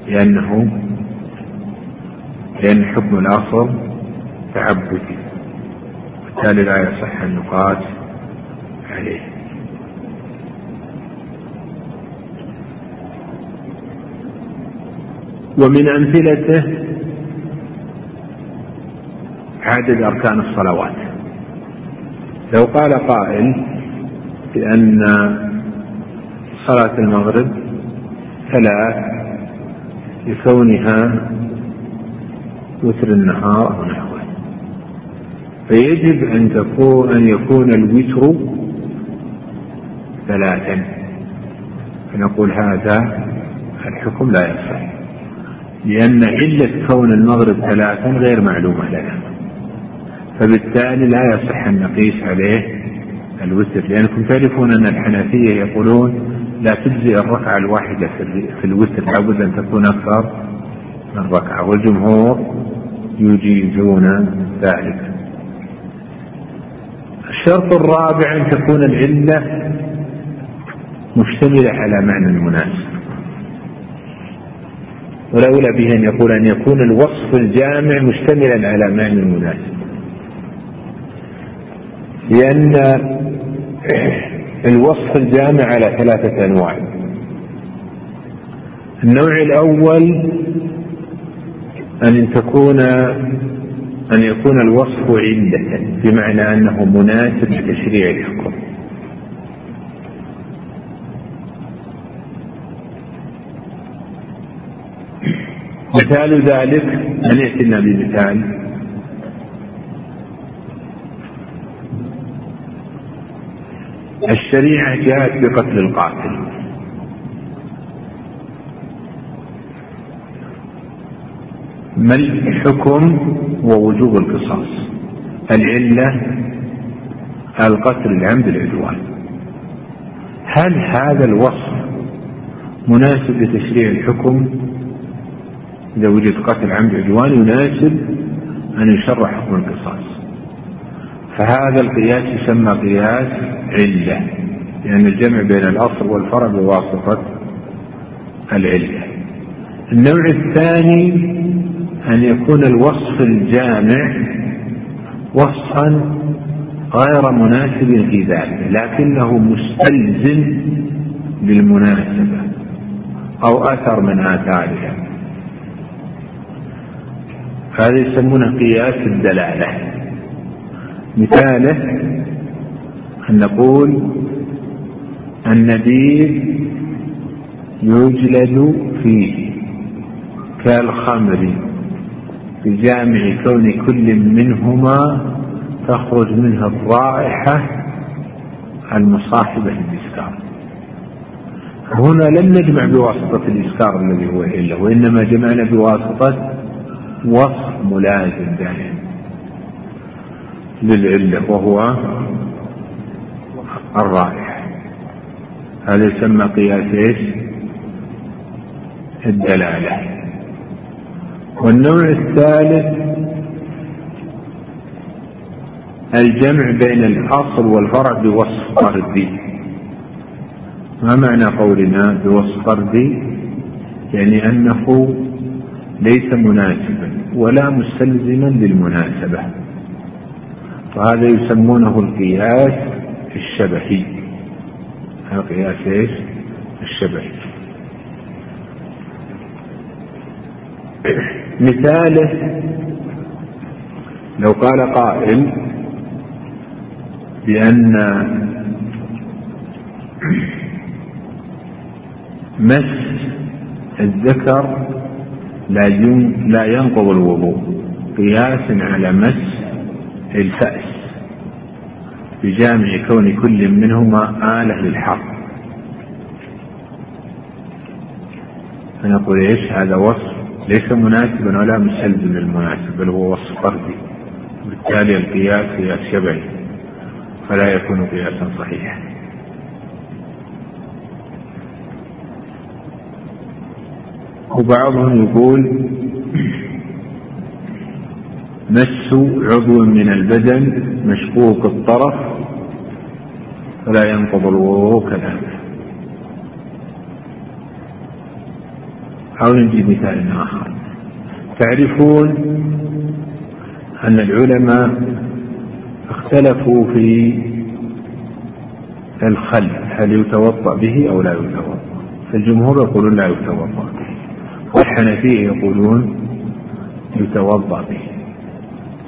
لأنه لأن حكم الأصل تعبدي بالتالي لا يصح يقاس عليه. ومن أمثلته عدد أركان الصلوات. لو قال قائل بأن صلاة المغرب ثلاث لكونها وتر النهار أو نحوه. فيجب أن تكون أن يكون الوتر ثلاثا. فنقول هذا الحكم لا يصح لأن علة كون المغرب ثلاثا غير معلومة لنا. فبالتالي لا يصح أن نقيس عليه الوتر. لأنكم تعرفون أن الحنفية يقولون لا تجزي الركعة الواحدة في الوتر. لابد أن تكون أكثر من ركعة. والجمهور يجيزون ذلك. الشرط الرابع أن تكون العلة مشتملة على معنى مناسب والأولى به أن يقول أن يكون الوصف الجامع مشتملا على معنى مناسب لأن الوصف الجامع على ثلاثة أنواع. النوع الأول أن تكون أن يكون الوصف علة بمعنى أنه مناسب لتشريع الحكم. مثال ذلك أن يأتينا بمثال الشريعة جاءت بقتل القاتل. ما الحكم ووجوب القصاص. العلة القتل العمد العدوان هل هذا الوصف مناسب لتشريع الحكم؟ إذا وجد قتل عمد عدوان يناسب أن يشرع حكم القصاص. فهذا القياس يسمى قياس علة لأن الجمع بين الأصل والفرع بواسطة العلة. النوع الثاني أن يكون الوصف الجامع وصفا غير مناسب في ذاته لكنه مستلزم للمناسبة أو أثر من آثارها. هذا يسمونه قياس الدلالة. مثاله أن نقول النبيذ يجلد فيه كالخمر. بجامع كون كل منهما تخرج منها الرائحة المصاحبة للإسكار. هنا لم نجمع بواسطة الإسكار الذي هو العلة وإنما جمعنا بواسطة وصف ملازم دائما للعلة وهو الرائحة. هذا يسمى قياس إيش؟ الدلالة. والنوع الثالث الجمع بين الأصل والفرع بوصف طردي ما معنى قولنا بوصف طردي يعني أنه ليس مناسبا ولا مستلزما للمناسبة. وهذا يسمونه القياس الشبهي. القياس إيش؟ الشبهي. مثاله. لو قال قائل بأن مس الذكر لا لا ينقض الوضوء قياسا على مس الفأس بجامع كون كل منهما آلة للحق. فنقول إيش هذا وصف؟ ليس مناسبا ولا مستلزم للمناسب بل هو وصف فردي بالتالي القياس قياس شبعي فلا يكون قياسا صحيحا. وبعضهم يقول مس عضو من البدن مشقوق الطرف فلا ينقض الوضوء كذلك. أو نجيب مثال آخر. تعرفون أن العلماء اختلفوا في الخل هل يتوضأ به أو لا يتوضأ. فالجمهور يقولون لا يتوضأ والحنفية يقولون يتوضأ به.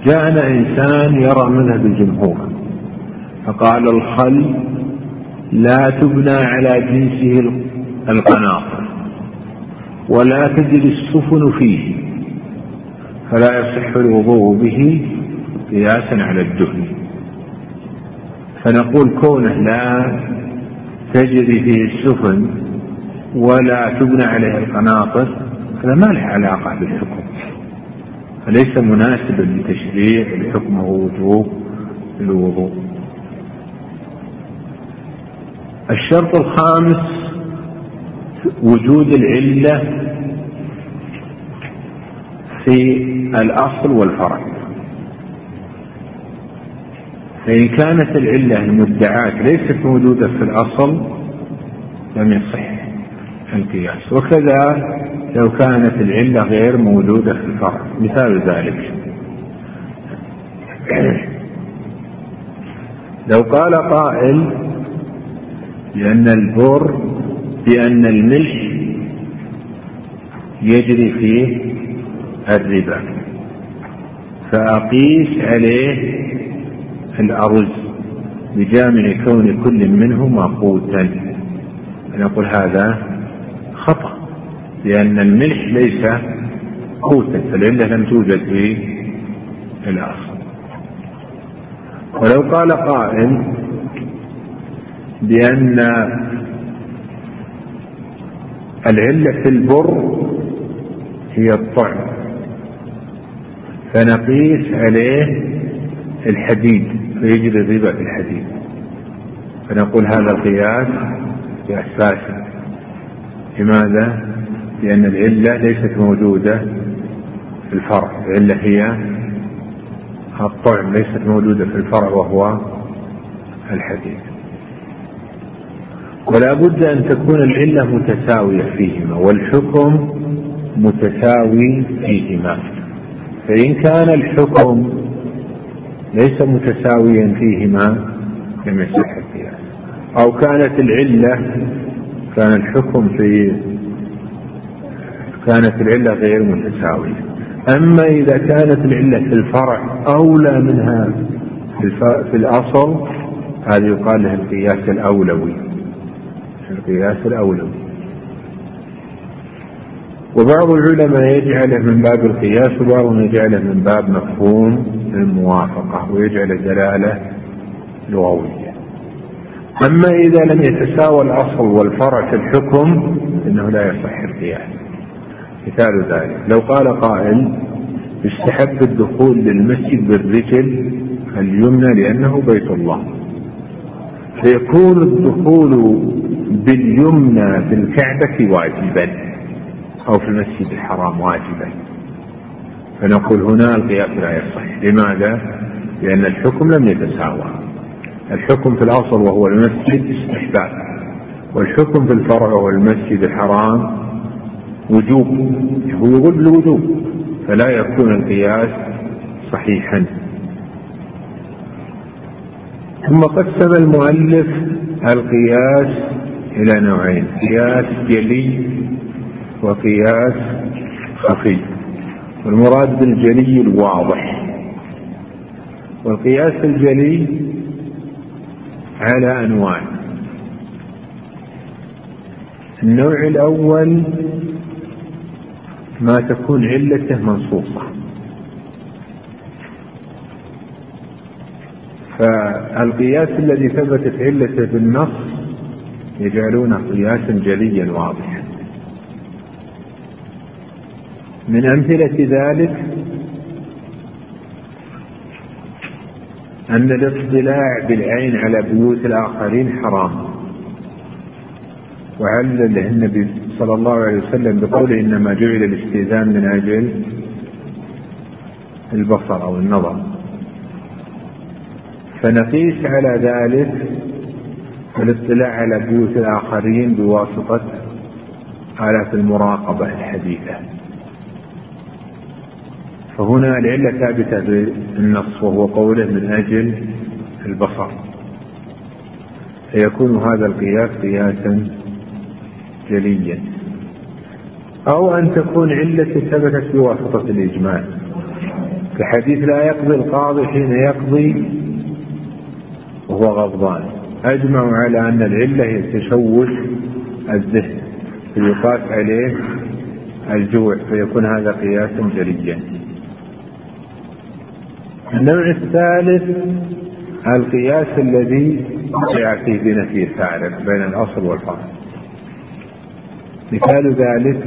جاءنا إنسان يرى مذهب الجمهور فقال الخل لا تبنى على جنسه القناطر. ولا تجري السفن فيه فلا يصح الوضوء به قياسا على الدهن. فنقول كونه لا تجري فيه السفن ولا تبنى عليه القناطر هذا ما له علاقة بالحكم. ليس مناسبا لتشريع الحكم ووجوب الوضوء الشرط الخامس وجود العلة في الأصل والفرع. فإن كانت العلة المدعاة ليست موجودة في الأصل لم يصح القياس. وكذا لو كانت العلة غير موجودة في الفرع. مثال ذلك. لو قال قائل بأن البر بأن الملح يجري فيه الربا. فأقيس عليه الأرز بجامع كون كل منهما قوتا نقول هذا خطأ لأن الملح ليس قوتا فالعلة لم توجد في الأصل ولو قال قائل بأن العلة في البر هي الطعم. فنقيس عليه الحديد فيجري الربا في الحديد. فنقول هذا القياس قياس فاسد لماذا؟ لأن العلة ليست موجودة في الفرع. العلة هي الطعم ليست موجودة في الفرع وهو الحديد. ولا بد أن تكون العلة متساوية فيهما والحكم متساوي فيهما. فإن كان الحكم ليس متساويا فيهما لم يصح القياس أو كانت العلة كان الحكم في كانت العلة غير متساوية. أما إذا كانت العلة في الفرع أولى منها في الأصل هذا يقال له القياس الأولوي. القياس الأولوي وبعض العلماء يجعله من باب القياس وبعضهم يجعله من باب مفهوم الموافقة ويجعل دلالة لغوية. أما إذا لم يتساوى الأصل والفرع في الحكم فإنه لا يصح القياس. مثال ذلك. لو قال قائل يستحب الدخول للمسجد بالرجل اليمنى لأنه بيت الله. فيكون الدخول باليمنى في الكعبة واجبا أو في المسجد الحرام واجبا. فنقول هنا القياس لا يصح. لماذا؟ لأن الحكم لم يتساوى. الحكم في الأصل وهو المسجد استحباب والحكم في الفرع وهو المسجد الحرام وجوب هو يقول بالوجوب فلا يكون القياس صحيحا. ثم قسم المؤلف القياس إلى نوعين قياس جلي وقياس خفي. والمراد بالجلي الواضح. والقياس الجلي على أنواع. النوع الأول ما تكون علته منصوصة فالقياس الذي ثبتت علته بالنص يجعلونه قياسا جليا واضحا. من أمثلة ذلك أن الاطلاع بالعين على بيوت الآخرين حرام. وعلل النبي صلى الله عليه وسلم بقوله إنما جعل الاستئذان من أجل البصر أو النظر. فنقيس على ذلك الاطلاع على بيوت الآخرين بواسطة آلات المراقبة الحديثة. فهنا العلة ثابتة بالنص وهو قوله من أجل البصر. فيكون هذا القياس قياسا جليا. أو أن تكون علة ثبتت بواسطة الإجماع كحديث لا يقضي القاضي حين يقضي وهو غضبان. أجمعوا على أن العلة هي تشوش الذهن فيقاس عليه الجوع فيكون هذا قياسا جليا. النوع الثالث القياس الذي وقع فيه بنفي الفارق بين الأصل والفرع مثال ذلك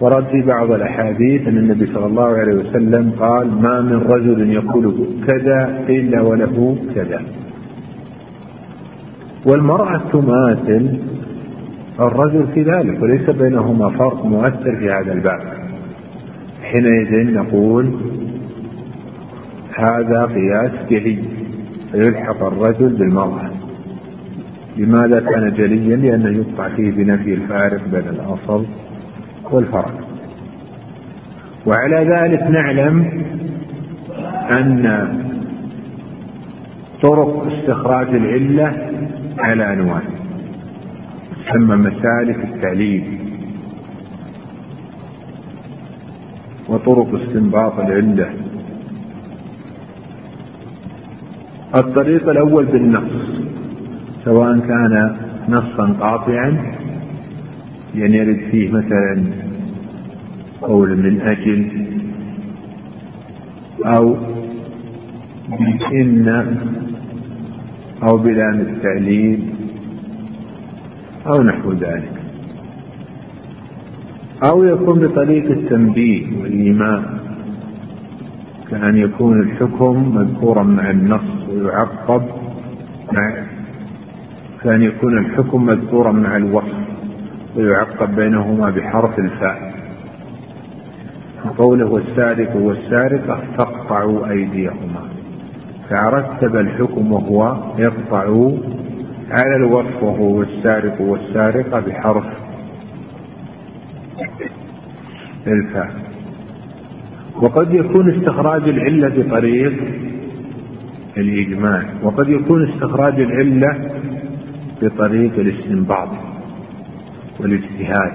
ورد في بعض الأحاديث أن النبي صلى الله عليه وسلم قال ما من رجل يقول كذا إلا وله كذا. والمرأة تماثل الرجل في ذلك وليس بينهما فرق مؤثر في هذا الباب. حينئذ نقول هذا قياس جلي فيلحق الرجل بالمرأة. لماذا كان جليا؟ لأنه يقطع فيه بنفي الفارق بين الأصل والفرع وعلى ذلك نعلم أن طرق استخراج العلة على أنواع تسمى مسالك التعليل. وطرق استنباط العلة. الطريق الأول بالنص سواء كان نصا قاطعا يعني يرد فيه مثلا قول من أجل أو بإن أو بلام التعليل أو نحو ذلك. أو يكون بطريق التنبيه والإيمان كأن يكون الحكم مذكورا مع النص ويعقب مع كأن يكون الحكم مذكورا مع الوصف ويعقب بينهما بحرف الفاء. قوله والسارق والسارقة فاقطعوا أيديهما. فرتب الحكم وهو يقطع على الوصف وهو السارق والسارقة بحرف الفاء. وقد يكون استخراج العلة بطريق الإجماع وقد يكون استخراج العلة بطريق الاستنباط والاجتهاد.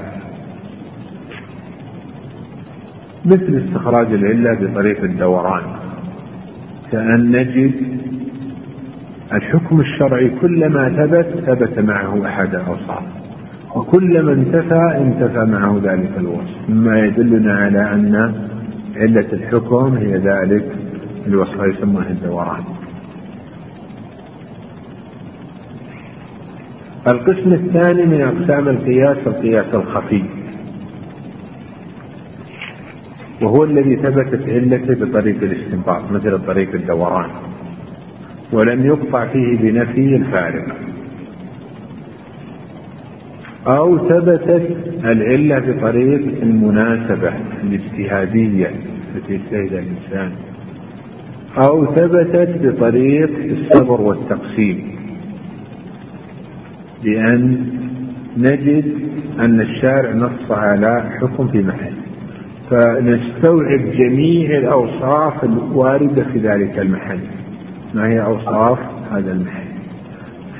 مثل استخراج العلة بطريق الدوران. كأن نجد الحكم الشرعي كلما ثبت ثبت معه أحد الأوصاف وكلما انتفى انتفى معه ذلك الوصف. مما يدلنا على أن علة الحكم هي ذلك الوصف يسمونه الدوران. القسم الثاني من أقسام القياس القياس الخفي. وهو الذي ثبتت علته بطريق الاستنباط مثل طريق الدوران. ولم يقطع فيه بنفي الفارق. أو ثبتت العلة بطريق المناسبة الاجتهادية التي يجتهدها الإنسان. أو ثبتت بطريق الصبر والتقسيم. بأن نجد أن الشارع نص على حكم في محل. فنستوعب جميع الأوصاف الواردة في ذلك المحل. ما هي أوصاف هذا المحل؟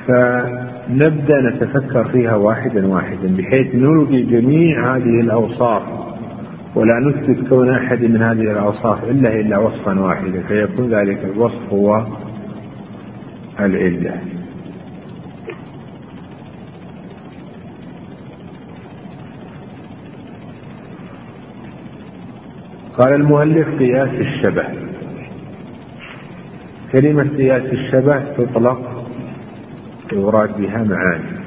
فنبدأ نتفكر فيها واحدا واحدا بحيث نلغي جميع هذه الأوصاف ولا نثبت كون أحد من هذه الأوصاف إلا إلا وصفا واحدا فيكون ذلك الوصف هو العلة. قال المؤلف قياس الشبه. كلمة قياس الشبه تطلق يراد بها معاني.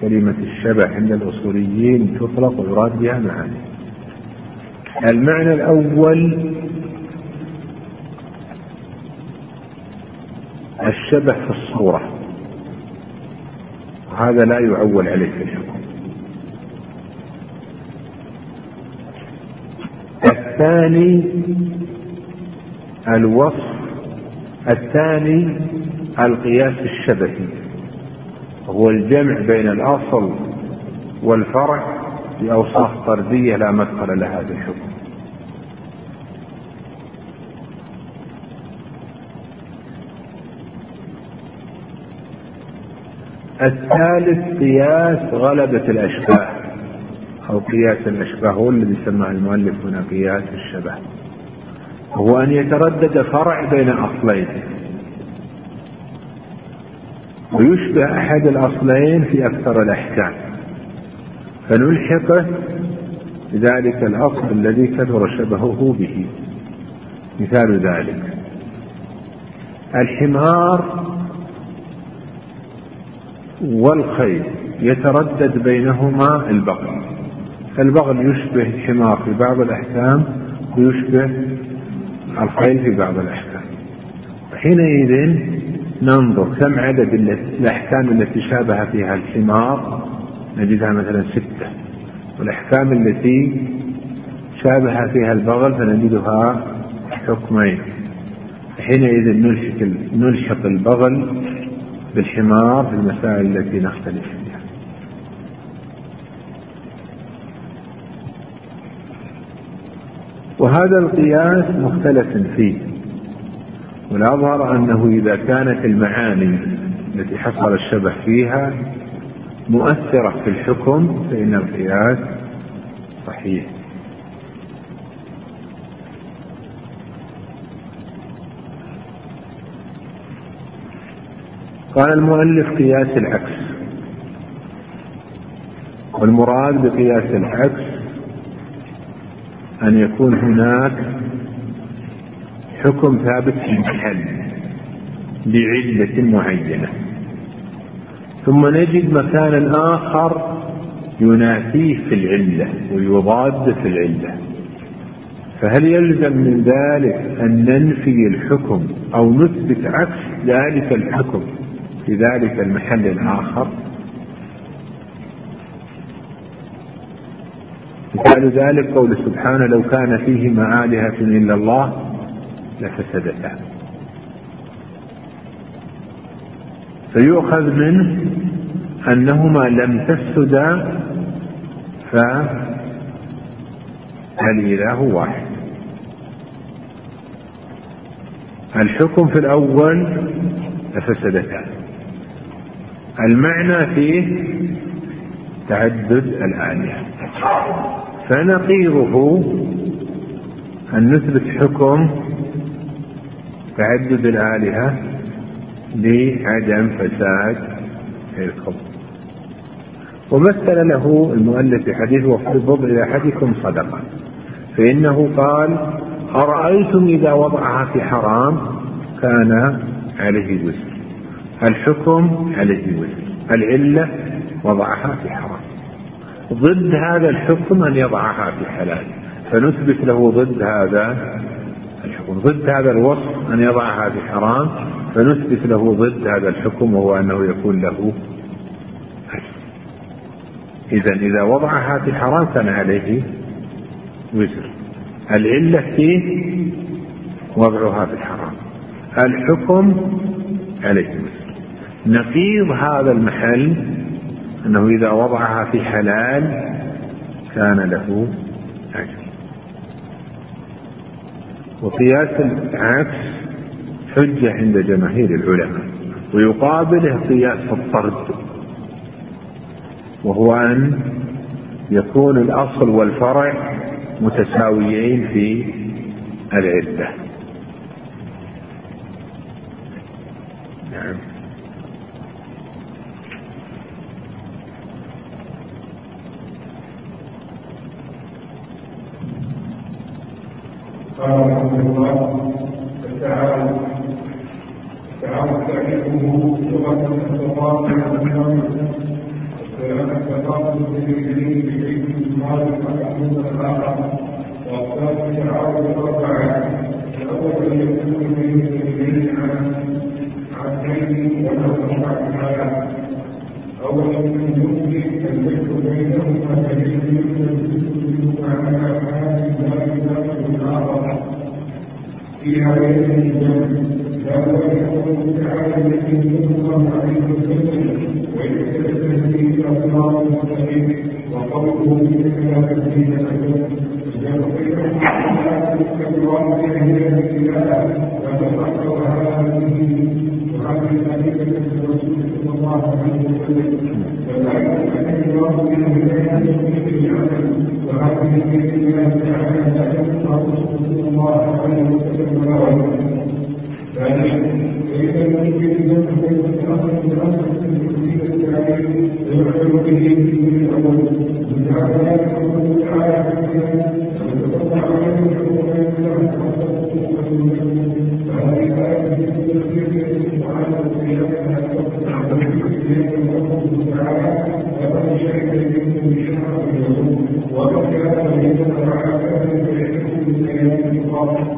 كلمة الشبه عند الأصوليين تطلق ويراد بها معاني. المعنى الأول الشبه في الصورة. وهذا لا يعول عليه في الحكم. الثاني الوصف الثاني القياس الشبهي هو الجمع بين الأصل والفرع بأوصاف طردية لا مدخل لها في الحكم الثالث قياس غلبة الأشباه. أو قياس الأشباه هو الذي سماه المؤلف هنا قياس الشبه. هو أن يتردد فرع بين أصلين. ويشبه أحد الأصلين في أكثر الأحكام. فنلحقه بذلك الأصل الذي كثر شبهه به. مثال ذلك. الحمار والخيل يتردد بينهما البقر. البغل يشبه الحمار في بعض الأحكام ويشبه الخيل في بعض الأحكام. حينئذ ننظر كم عدد الأحكام التي شابه فيها الحمار. نجدها مثلا ستة. والأحكام التي شابه فيها البغل فنجدها حكمين. حينئذ نلحق نلحق البغل بالحمار في المسائل التي نختلف فيها وهذا القياس مختلف فيه. والأظهر أنه إذا كانت المعاني التي حصل الشبه فيها مؤثرة في الحكم فإن القياس صحيح. قال المؤلف قياس العكس. والمراد بقياس العكس أن يكون هناك حكم ثابت في محل بعلة معينة. ثم نجد مكانا آخر ينافيه في العلة ويضاد في العلة. فهل يلزم من ذلك أن ننفي الحكم أو نثبت عكس ذلك الحكم في ذلك المحل الآخر؟ مثال ذلك قول سبحانه لو كان فيهما آلهة إلا الله لفسدتا فيؤخذ منه أنهما لم تفسدا فالإله واحد. الحكم في الأول لفسدتا المعنى فيه تعدد الآلهة. فنقيضه أن نثبت حكم تعدد الآلهة لعدم فساد الخبز ومثل له المؤلف في حديث وفي بضع أحدكم صدقة فإنه قال أرأيتم إذا وضعها في حرام؟ كان عليه وزر الحكم عليه وزر العلة وضعها في حرام. ضد هذا الحكم أن يضعها في حلال فنثبت له ضد هذا الحكم. ضد هذا الوصف أن يضعها في حرام فنثبت له ضد هذا الحكم وهو أنه يكون له إذا إذا وضعها في حرام كان عليه وزر. العلة فيه وضعها في الحرام. الحكم عليه وزر. نقيض هذا المحل أنه إذا وضعها في حلال كان له أجر. وقياس العكس حجة عند جماهير العلماء ويقابله قياس الطرد وهو أن يكون الأصل والفرع متساويين في العدة. نعم. قال رحمه الله التعاون التعاون تعريفه لغة التفاضل التفاضل بالدين بشيء مال محمود الآخر وأقسام التعاون أربعة الأول يكون بين الاثنين عن عبدين ونحو تعالى أولا من يمكن أن يكون بينهما دليل يمكن على هذه الواجبات الآخر في هذين الجنة لا يكون تعالى الذي صلى الله عليه وسلم ويتكلم به أسرار المستقيم وقوله بكلام الدين الأجل يغفر الله بأهل الإله وتفكر هذه وهذه الملكة الرسول صلى الله عليه وسلم وذلك أن الله من الهداية في العمل وهذه بإذن الله تعالى لا ينفع صلى الله عليه وسلم فإذا الممكن أن تكون الأصل بالأصل في التعليم ويعلم به من الأول من عليه الحكم فهذه الآية وما وتكون وظيفة الله ومن كان من الرحمن فيحكم بكلام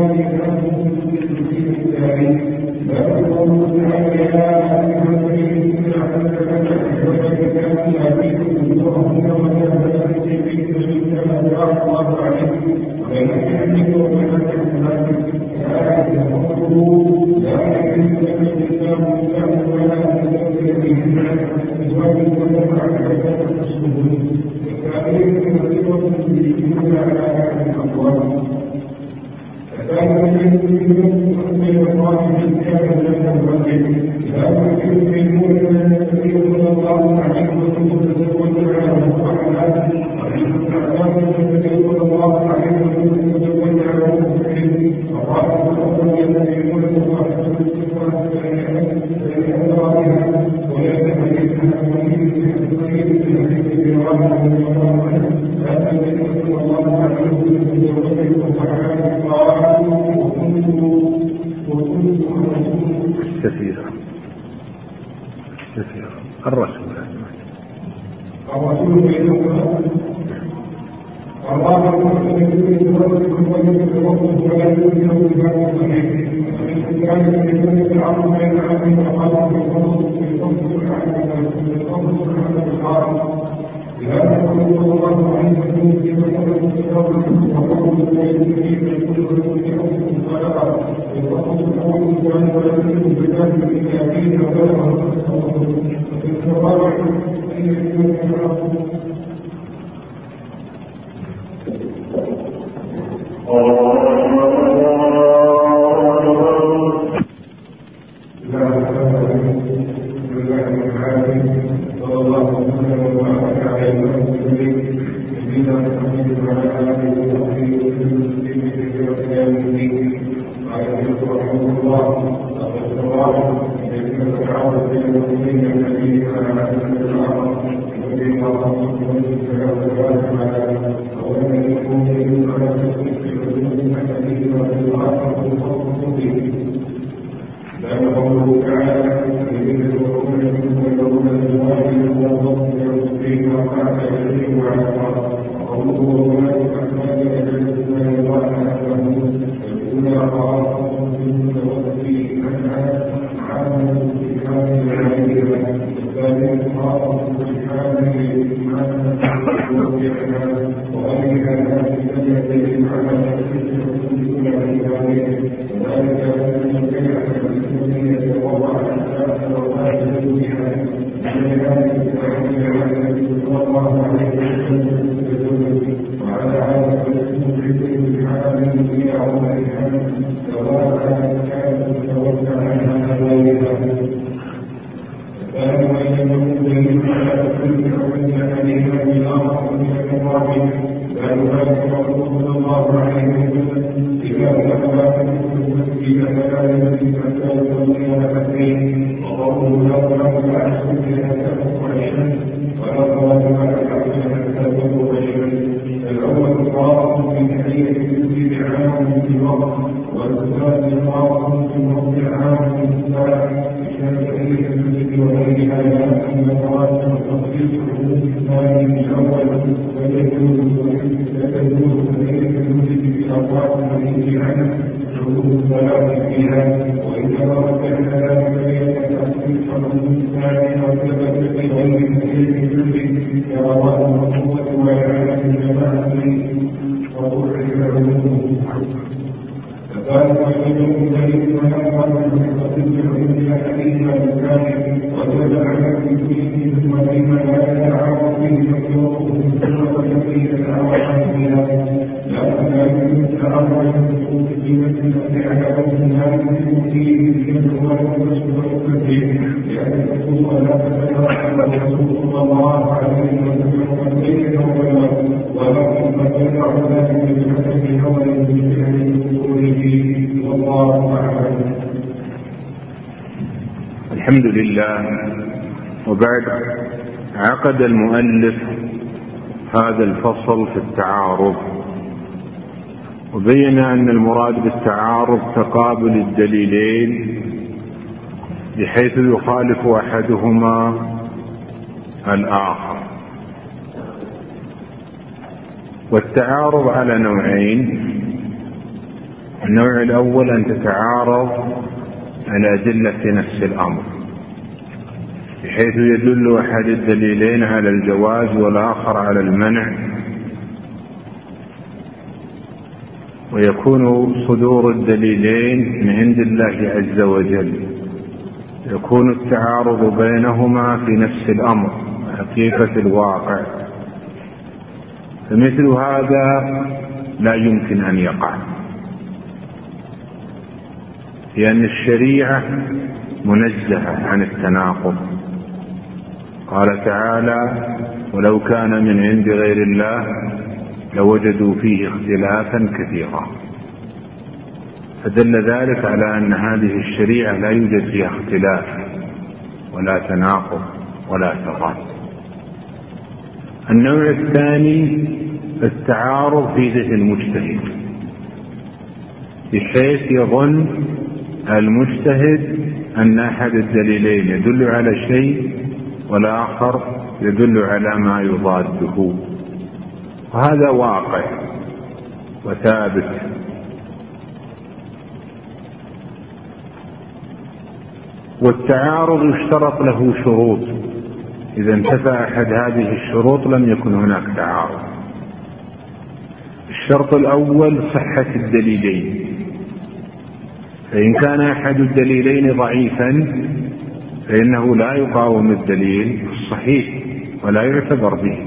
الجنة وقوله لا تنظر على سبيل هذا القرآن ولا تنظر على عقد المؤلف هذا الفصل في التعارض. وبين أن المراد بالتعارض تقابل الدليلين بحيث يخالف أحدهما الآخر. والتعارض على نوعين. النوع الأول أن تتعارض الادله في نفس الأمر. بحيث يدل أحد الدليلين على الجواز والآخر على المنع. ويكون صدور الدليلين من عند الله عز وجل. يكون التعارض بينهما في نفس الأمر حقيقة الواقع. فمثل هذا لا يمكن أن يقع. لأن الشريعة منزهة عن التناقض. قال تعالى ولو كان من عند غير الله لوجدوا فيه اختلافا كثيرا. فدل ذلك على أن هذه الشريعة لا يوجد فيها اختلاف ولا تناقض ولا تضاد. النوع الثاني التعارض في ذهن المجتهد. بحيث يظن المجتهد أن أحد الدليلين يدل على شيء والآخر يدل على ما يضاده. وهذا واقع وثابت. والتعارض يشترط له شروط. إذا انتفى أحد هذه الشروط لم يكن هناك تعارض. الشرط الأول صحة الدليلين. فإن كان أحد الدليلين ضعيفا فإنه لا يقاوم الدليل الصحيح ولا يعتبر به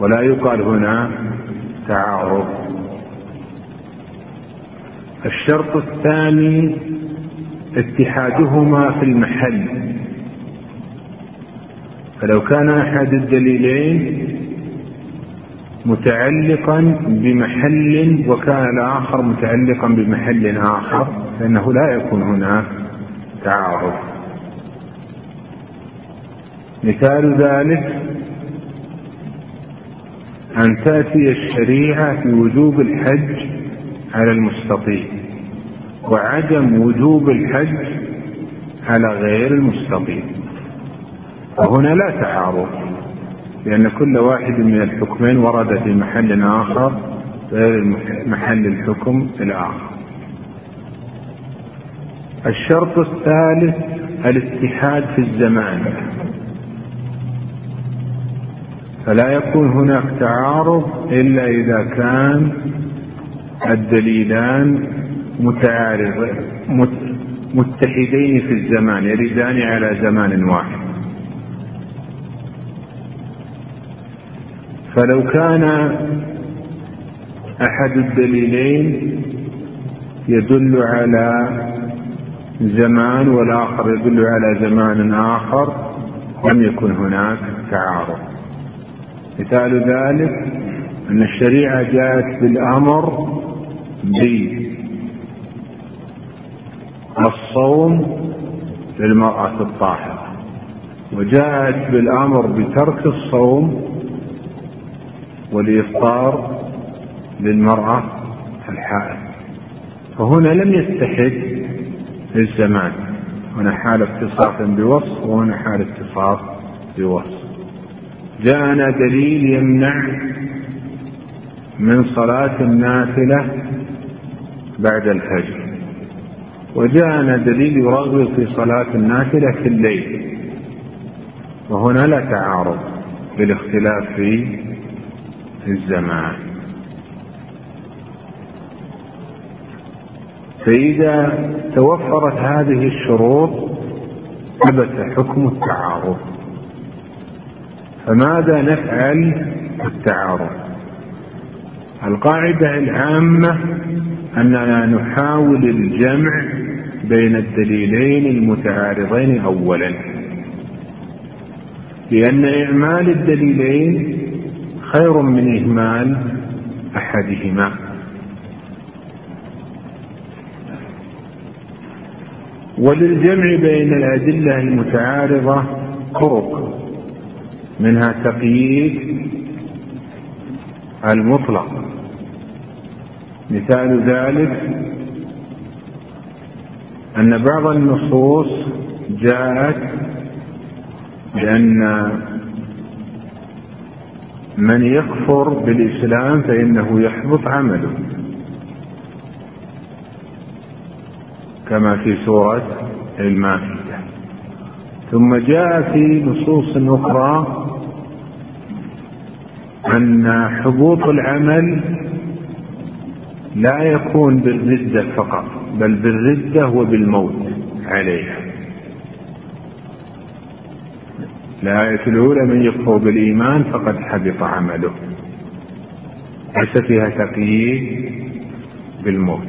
ولا يقال هنا تعارض. الشرط الثاني اتحادهما في المحل. فلو كان أحد الدليلين متعلقا بمحل وكان الآخر متعلقا بمحل آخر فإنه لا يكون هناك تعارض. مثال ذلك أن تأتي الشريعة في وجوب الحج على المستطيع وعدم وجوب الحج على غير المستطيع. وهنا لا تعارض لأن كل واحد من الحكمين ورد في محل آخر غير محل الحكم الآخر. الشرط الثالث الاتحاد في الزمان. فلا يكون هناك تعارض إلا إذا كان الدليلان متعارض متحدين في الزمان يردان على زمان واحد. فلو كان أحد الدليلين يدل على زمان والآخر يدل على زمان آخر لم يكن هناك تعارض. مثال ذلك أن الشريعة جاءت بالأمر بالصوم للمرأة الطاهرة وجاءت بالأمر بترك الصوم والإفطار للمرأة الحائض. فهنا لم يتحد الزمان هنا حال اتصاف بوصف وهنا حال اتصاف بوصف. جاءنا دليل يمنع من صلاة النافلة بعد الفجر. وجاءنا دليل يرغب في صلاة النافلة في الليل. وهنا لا تعارض بالاختلاف في الزمان. فإذا توفرت هذه الشروط ثبت حكم التعارض. فماذا نفعل؟ في التعارض القاعدة العامة أننا نحاول الجمع بين الدليلين المتعارضين أولا. لأن إعمال الدليلين خير من إهمال أحدهما. وللجمع بين الأدلة المتعارضة طرق. منها تقييد المطلق. مثال ذلك أن بعض النصوص جاءت بأن من يكفر بالإسلام فإنه يحبط عمله. كما في سورة المائدة. ثم جاء في نصوص أخرى أن حبوط العمل لا يكون بالردة فقط بل بالردة وبالموت عليها. الآية الأولى من يكفر بالإيمان فقد حبط عمله. ليس فيها تقييد بالموت.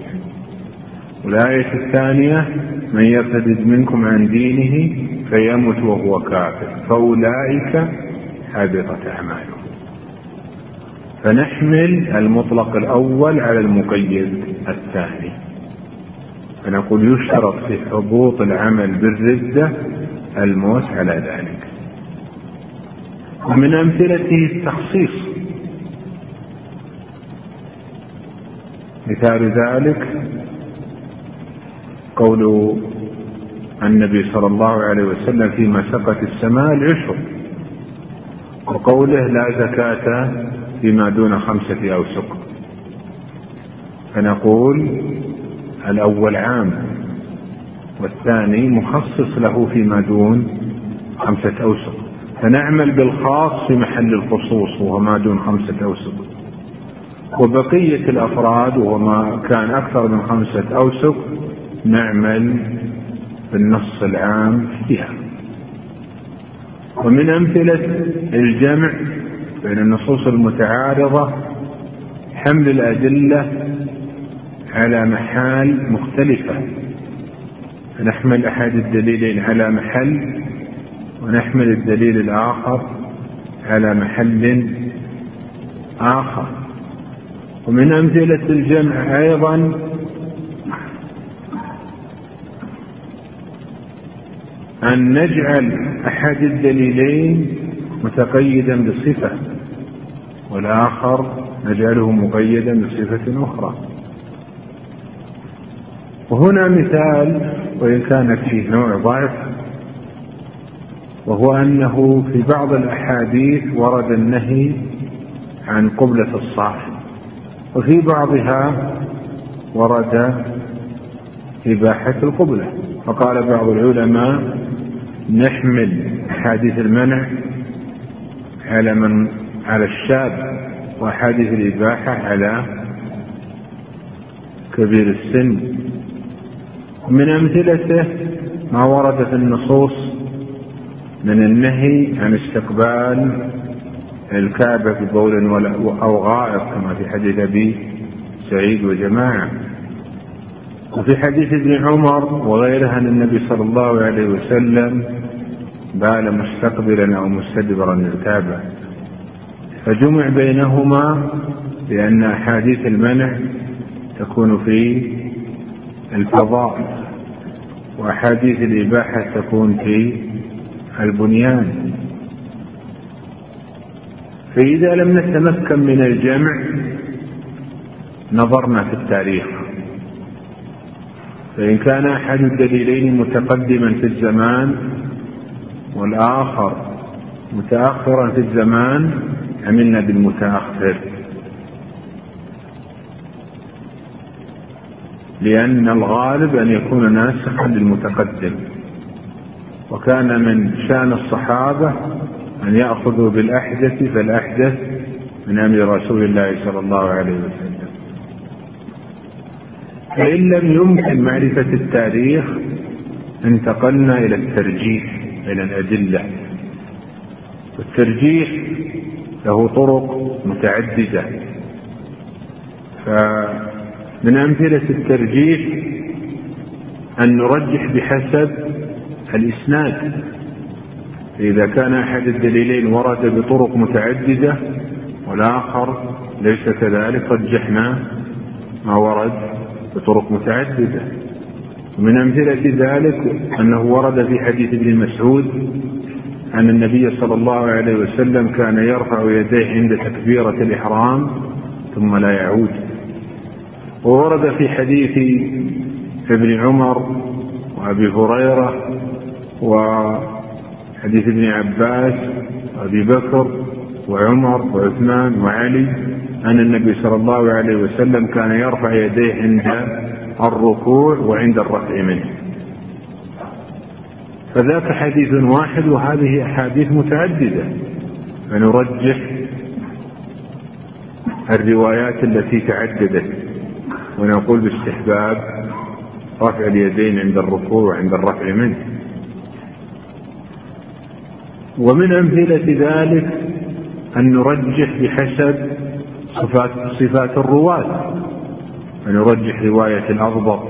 والآية الثانية من يرتد منكم عن دينه فيمت وهو كافر. فأولئك حبطت أعمالهم. فنحمل المطلق الأول على المقيد الثاني. فنقول يشترط في حبوط العمل بالردة الموت على ذلك. ومن أمثلته التخصيص. مثال ذلك قول النبي صلى الله عليه وسلم فيما سقت السماء العشر وقوله لا زكاة فيما دون خمسة أوسق. فنقول الأول عام والثاني مخصص له فيما دون خمسة أوسق. فنعمل بالخاص في محل الخصوص وهو ما دون خمسة أوسق. وبقية الأفراد وهو ما كان أكثر من خمسة أوسق نعمل بالنص العام فيها. ومن أمثلة الجمع بين النصوص المتعارضة حمل الأدلة على محال مختلفة. نحمل أحد الدليلين على محل ونحمل الدليل الآخر على محل آخر. ومن أمثلة الجمع أيضا أن نجعل أحد الدليلين متقيدا بصفة والآخر نجعله مقيدا بصفة أخرى. وهنا مثال وإن كان فيه نوع ضعف وهو أنه في بعض الأحاديث ورد النهي عن قبلة الصاحب وفي بعضها ورد إباحة القبلة. فقال بعض العلماء نحمل أحاديث المنع على من على الشاب وأحاديث الإباحة على كبير السن. من أمثلته ما ورد في النصوص من النهي عن استقبال الكعبة ببول أو غائط كما في حديث أبي سعيد وجماعة. وفي حديث ابن عمر وغيرها أن النبي صلى الله عليه وسلم بال مستقبلا أو مستدبرا للكعبة. فجمع بينهما لأن أحاديث المنع تكون في الفضاء وأحاديث الإباحة تكون في البنيان. فإذا لم نتمكن من الجمع نظرنا في التاريخ. فإن كان أحد الدليلين متقدما في الزمان والآخر متأخرا في الزمان عملنا بالمتأخر. لأن الغالب أن يكون ناسخا للمتقدم. وكان من شأن الصحابة أن يأخذوا بالأحدث فالأحدث من أمر رسول الله صلى الله عليه وسلم. فإن لم يمكن معرفة التاريخ انتقلنا إلى الترجيح. إلى الأدلة. والترجيح له طرق متعددة. فمن أمثلة الترجيح أن نرجح بحسب الإسناد. إذا كان أحد الدليلين ورد بطرق متعددة والآخر ليس كذلك رجحنا ما ورد بطرق متعددة. ومن أمثلة ذلك أنه ورد في حديث ابن مسعود أن النبي صلى الله عليه وسلم كان يرفع يديه عند تكبيرة الإحرام ثم لا يعود. وورد في حديث ابن عمر وأبي هريرة وحديث ابن عباس وأبي بكر وعمر وعثمان وعلي أن النبي صلى الله عليه وسلم كان يرفع يديه عند الركوع وعند الرفع منه. فذاك حديث واحد وهذه أحاديث متعددة. فنرجح الروايات التي تعددت. ونقول باستحباب رفع اليدين عند الركوع وعند الرفع منه. ومن أمثلة ذلك أن نرجح بحسب صفات صفات الرواة. فنرجح رواية الأضبط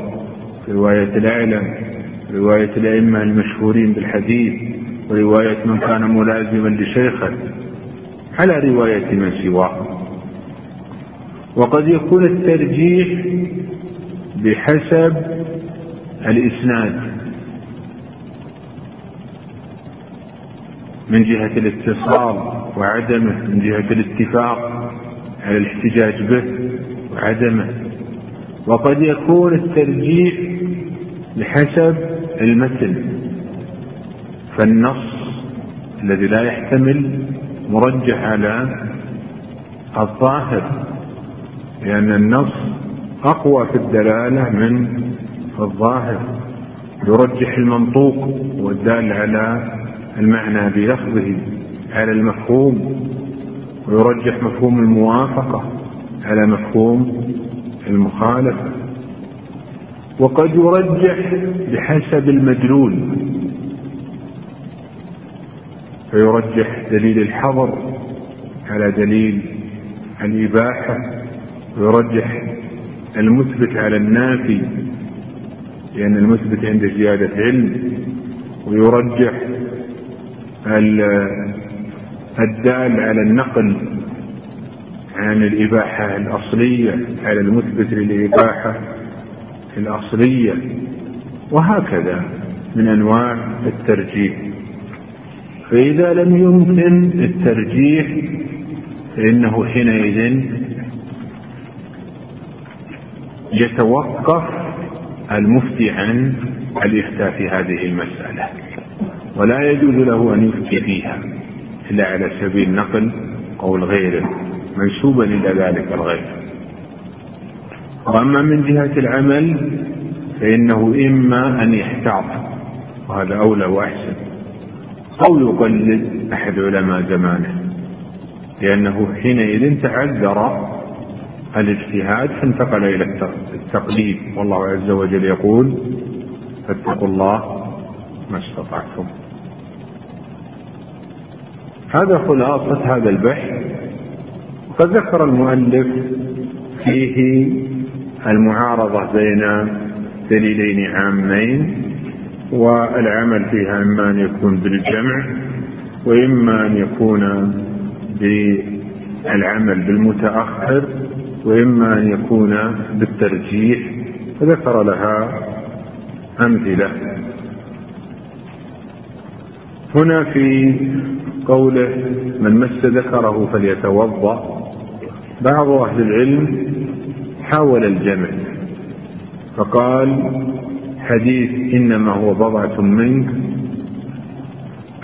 رواية الأعلم رواية الأئمة المشهورين بالحديث ورواية من كان ملازما لشيخه على رواية من سواه. وقد يكون الترجيح بحسب الإسناد. من جهة الاتصال وعدمه من جهة الاتفاق على الاحتجاج به وعدمه. وقد يكون الترجيح بحسب المتن فالنص الذي لا يحتمل مرجح على الظاهر لأن النص أقوى في الدلالة من الظاهر يرجح المنطوق والدال على المعنى بلفظه على المفهوم ويرجح مفهوم الموافقة على مفهوم المخالفة وقد يرجح بحسب المدلول فيرجح دليل الحظر على دليل الإباحة ويرجح المثبت على النافي لأن المثبت عند زيادة علم ويرجح الدال على النقل. عن الإباحة الأصلية على المثبت للإباحة الأصلية وهكذا من أنواع الترجيح. فإذا لم يمكن الترجيح فإنه حينئذ يتوقف المفتي عن الإفتاء في هذه المسألة ولا يجوز له أن يفتي فيها إلا على سبيل نقل قول غيره. منسوبا إلى ذلك الغير. وأما من جهة العمل فإنه إما أن يحتاط وهذا أولى وأحسن. أو يقلد أحد علماء زمانه لأنه حينئذ تعذر الاجتهاد فانتقل إلى التقليد. والله عز وجل يقول فاتقوا الله ما استطعتم. هذا خلاصة هذا البحث. قد ذكر المؤلف فيه المعارضة بين دليلين عامين والعمل فيها إما أن يكون بالجمع وإما أن يكون بالعمل بالمتأخر وإما أن يكون بالترجيح. فذكر لها أمثلة. هنا في قوله من مس ذكره فليتوضأ بعض أهل العلم حاول الجمع فقال حديث إنما هو بضعة منك.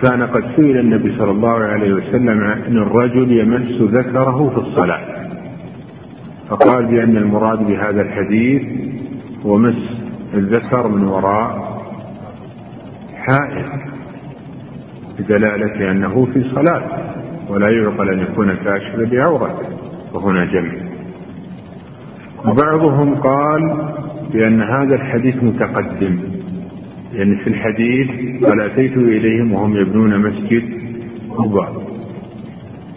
كان قد سئل النبي صلى الله عليه وسلم عن الرجل يمس ذكره في الصلاة فقال بأن المراد بهذا الحديث هو مس الذكر من وراء حائل بدلالة أنه في صلاة ولا يعقل أن يكون كاشفا بعورته وهنا جمع. وبعضهم قال بأن هذا الحديث متقدم. لأن في الحديث قال أتيت إليهم وهم يبنون مسجد قباء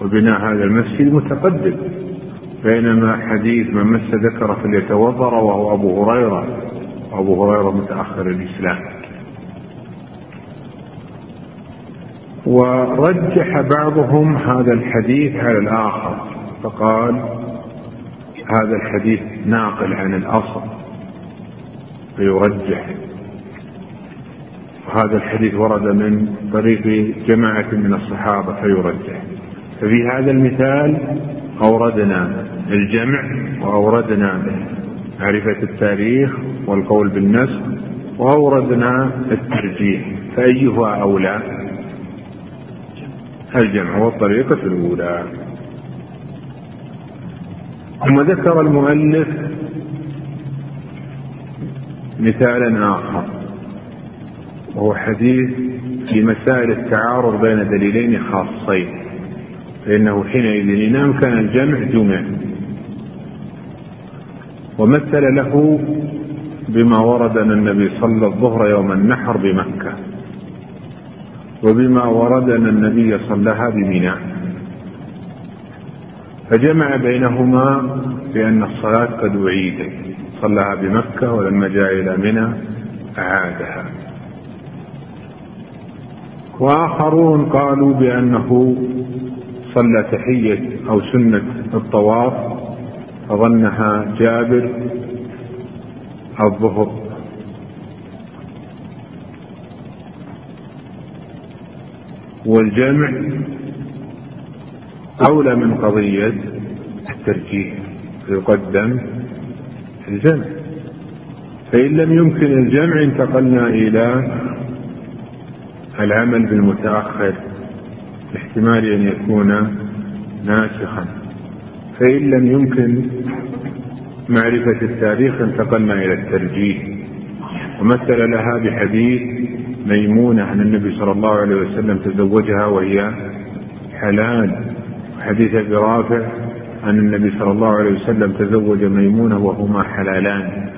وبناء هذا المسجد متقدم. بينما حديث من مس ذكر فليتوضأ وهو أبو هريرة. وأبو هريرة متأخر الإسلام. ورجح بعضهم هذا الحديث على الآخر. فقال هذا الحديث ناقل عن الأصل فيرجح. وهذا الحديث ورد من طريق جماعة من الصحابة فيرجح. ففي هذا المثال أوردنا الجمع وأوردنا معرفة التاريخ والقول بالنسخ وأوردنا الترجيح. فأيها أولى؟ الجمع والطريقة الأولى. ثم ذكر المؤلف مثالا آخر وهو حديث في مسائل التعارض بين دليلين خاصين فإنه حينئذ إن أمكن الجمع جمع. ومثل له بما ورد أن النبي صلى الظهر يوم النحر بمكة وبما ورد أن النبي صلىها بمنى فجمع بينهما بأن الصلاة قد أعيدت صلىها بمكة ولما جاء إلى منى أعادها. وآخرون قالوا بأنه صلى تحية أو سنة الطواف فظنها جابر الظهر. والجمع أولى من قضية الترجيح فيقدم الجمع. فإن لم يمكن الجمع انتقلنا إلى العمل بالمتأخر باحتمال أن يكون ناسخا. فإن لم يمكن معرفة التاريخ انتقلنا إلى الترجيح. ومثل لها بحديث ميمونة أن النبي صلى الله عليه وسلم تزوجها وهي حلال. حديث أبي رافع أن النبي صلى الله عليه وسلم تزوج ميمونة وهما حلالان.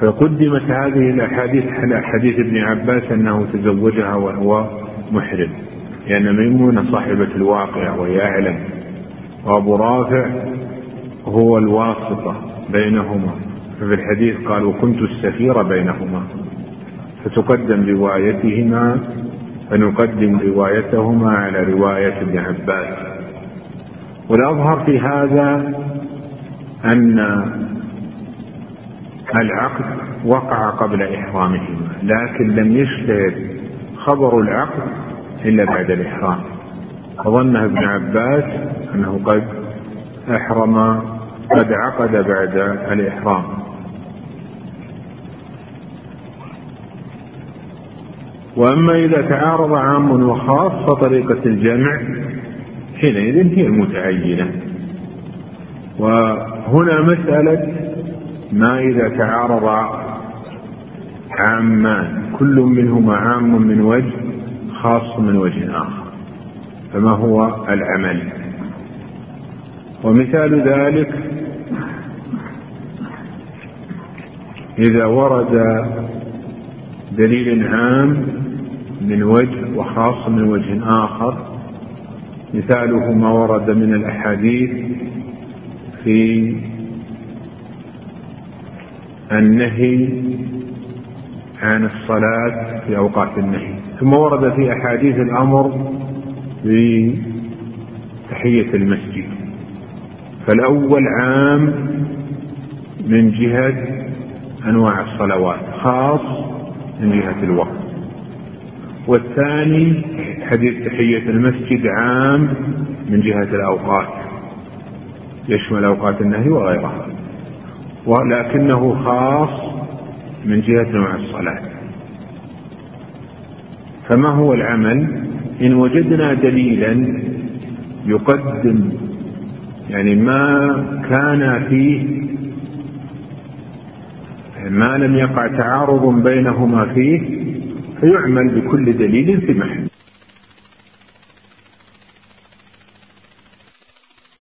فقدمت هذه الأحاديث على حديث ابن عباس أنه تزوجها وهو محرم. لأن ميمونة صاحبة الواقع وهي أعلم. وأبو رافع هو الواسطة بينهما. ففي الحديث قال وكنت السفير بينهما فتقدم روايتهما فنقدم روايتهما على رواية ابن عباس. والأظهر في هذا أن العقد وقع قبل إحرامهما لكن لم يشتهر خبر العقد إلا بعد الإحرام. فظن ابن عباس أنه قد أحرم قد عقد بعد الإحرام. وأما إذا تعارض عام وخاص فطريقة الجمع حينئذ هي المتعينة. وهنا مسألة ما إذا تعارض عامان كل منهما عام من وجه خاص من وجه آخر. فما هو العمل؟ ومثال ذلك إذا ورد دليل عام من وجه وخاص من وجه آخر مثاله ما ورد من الأحاديث في النهي عن الصلاة في أوقات النهي. ثم ورد في أحاديث الأمر بتحية المسجد. فالأول عام من جهة أنواع الصلوات خاص من جهة الوقت. والثاني حديث تحية المسجد عام من جهة الأوقات يشمل أوقات النهي وغيرها ولكنه خاص من جهة نوع الصلاة. فما هو العمل؟ إن وجدنا دليلا يقدم يعني ما كان فيه ما لم يقع تعارض بينهما فيه فيعمل بكل دليل في محل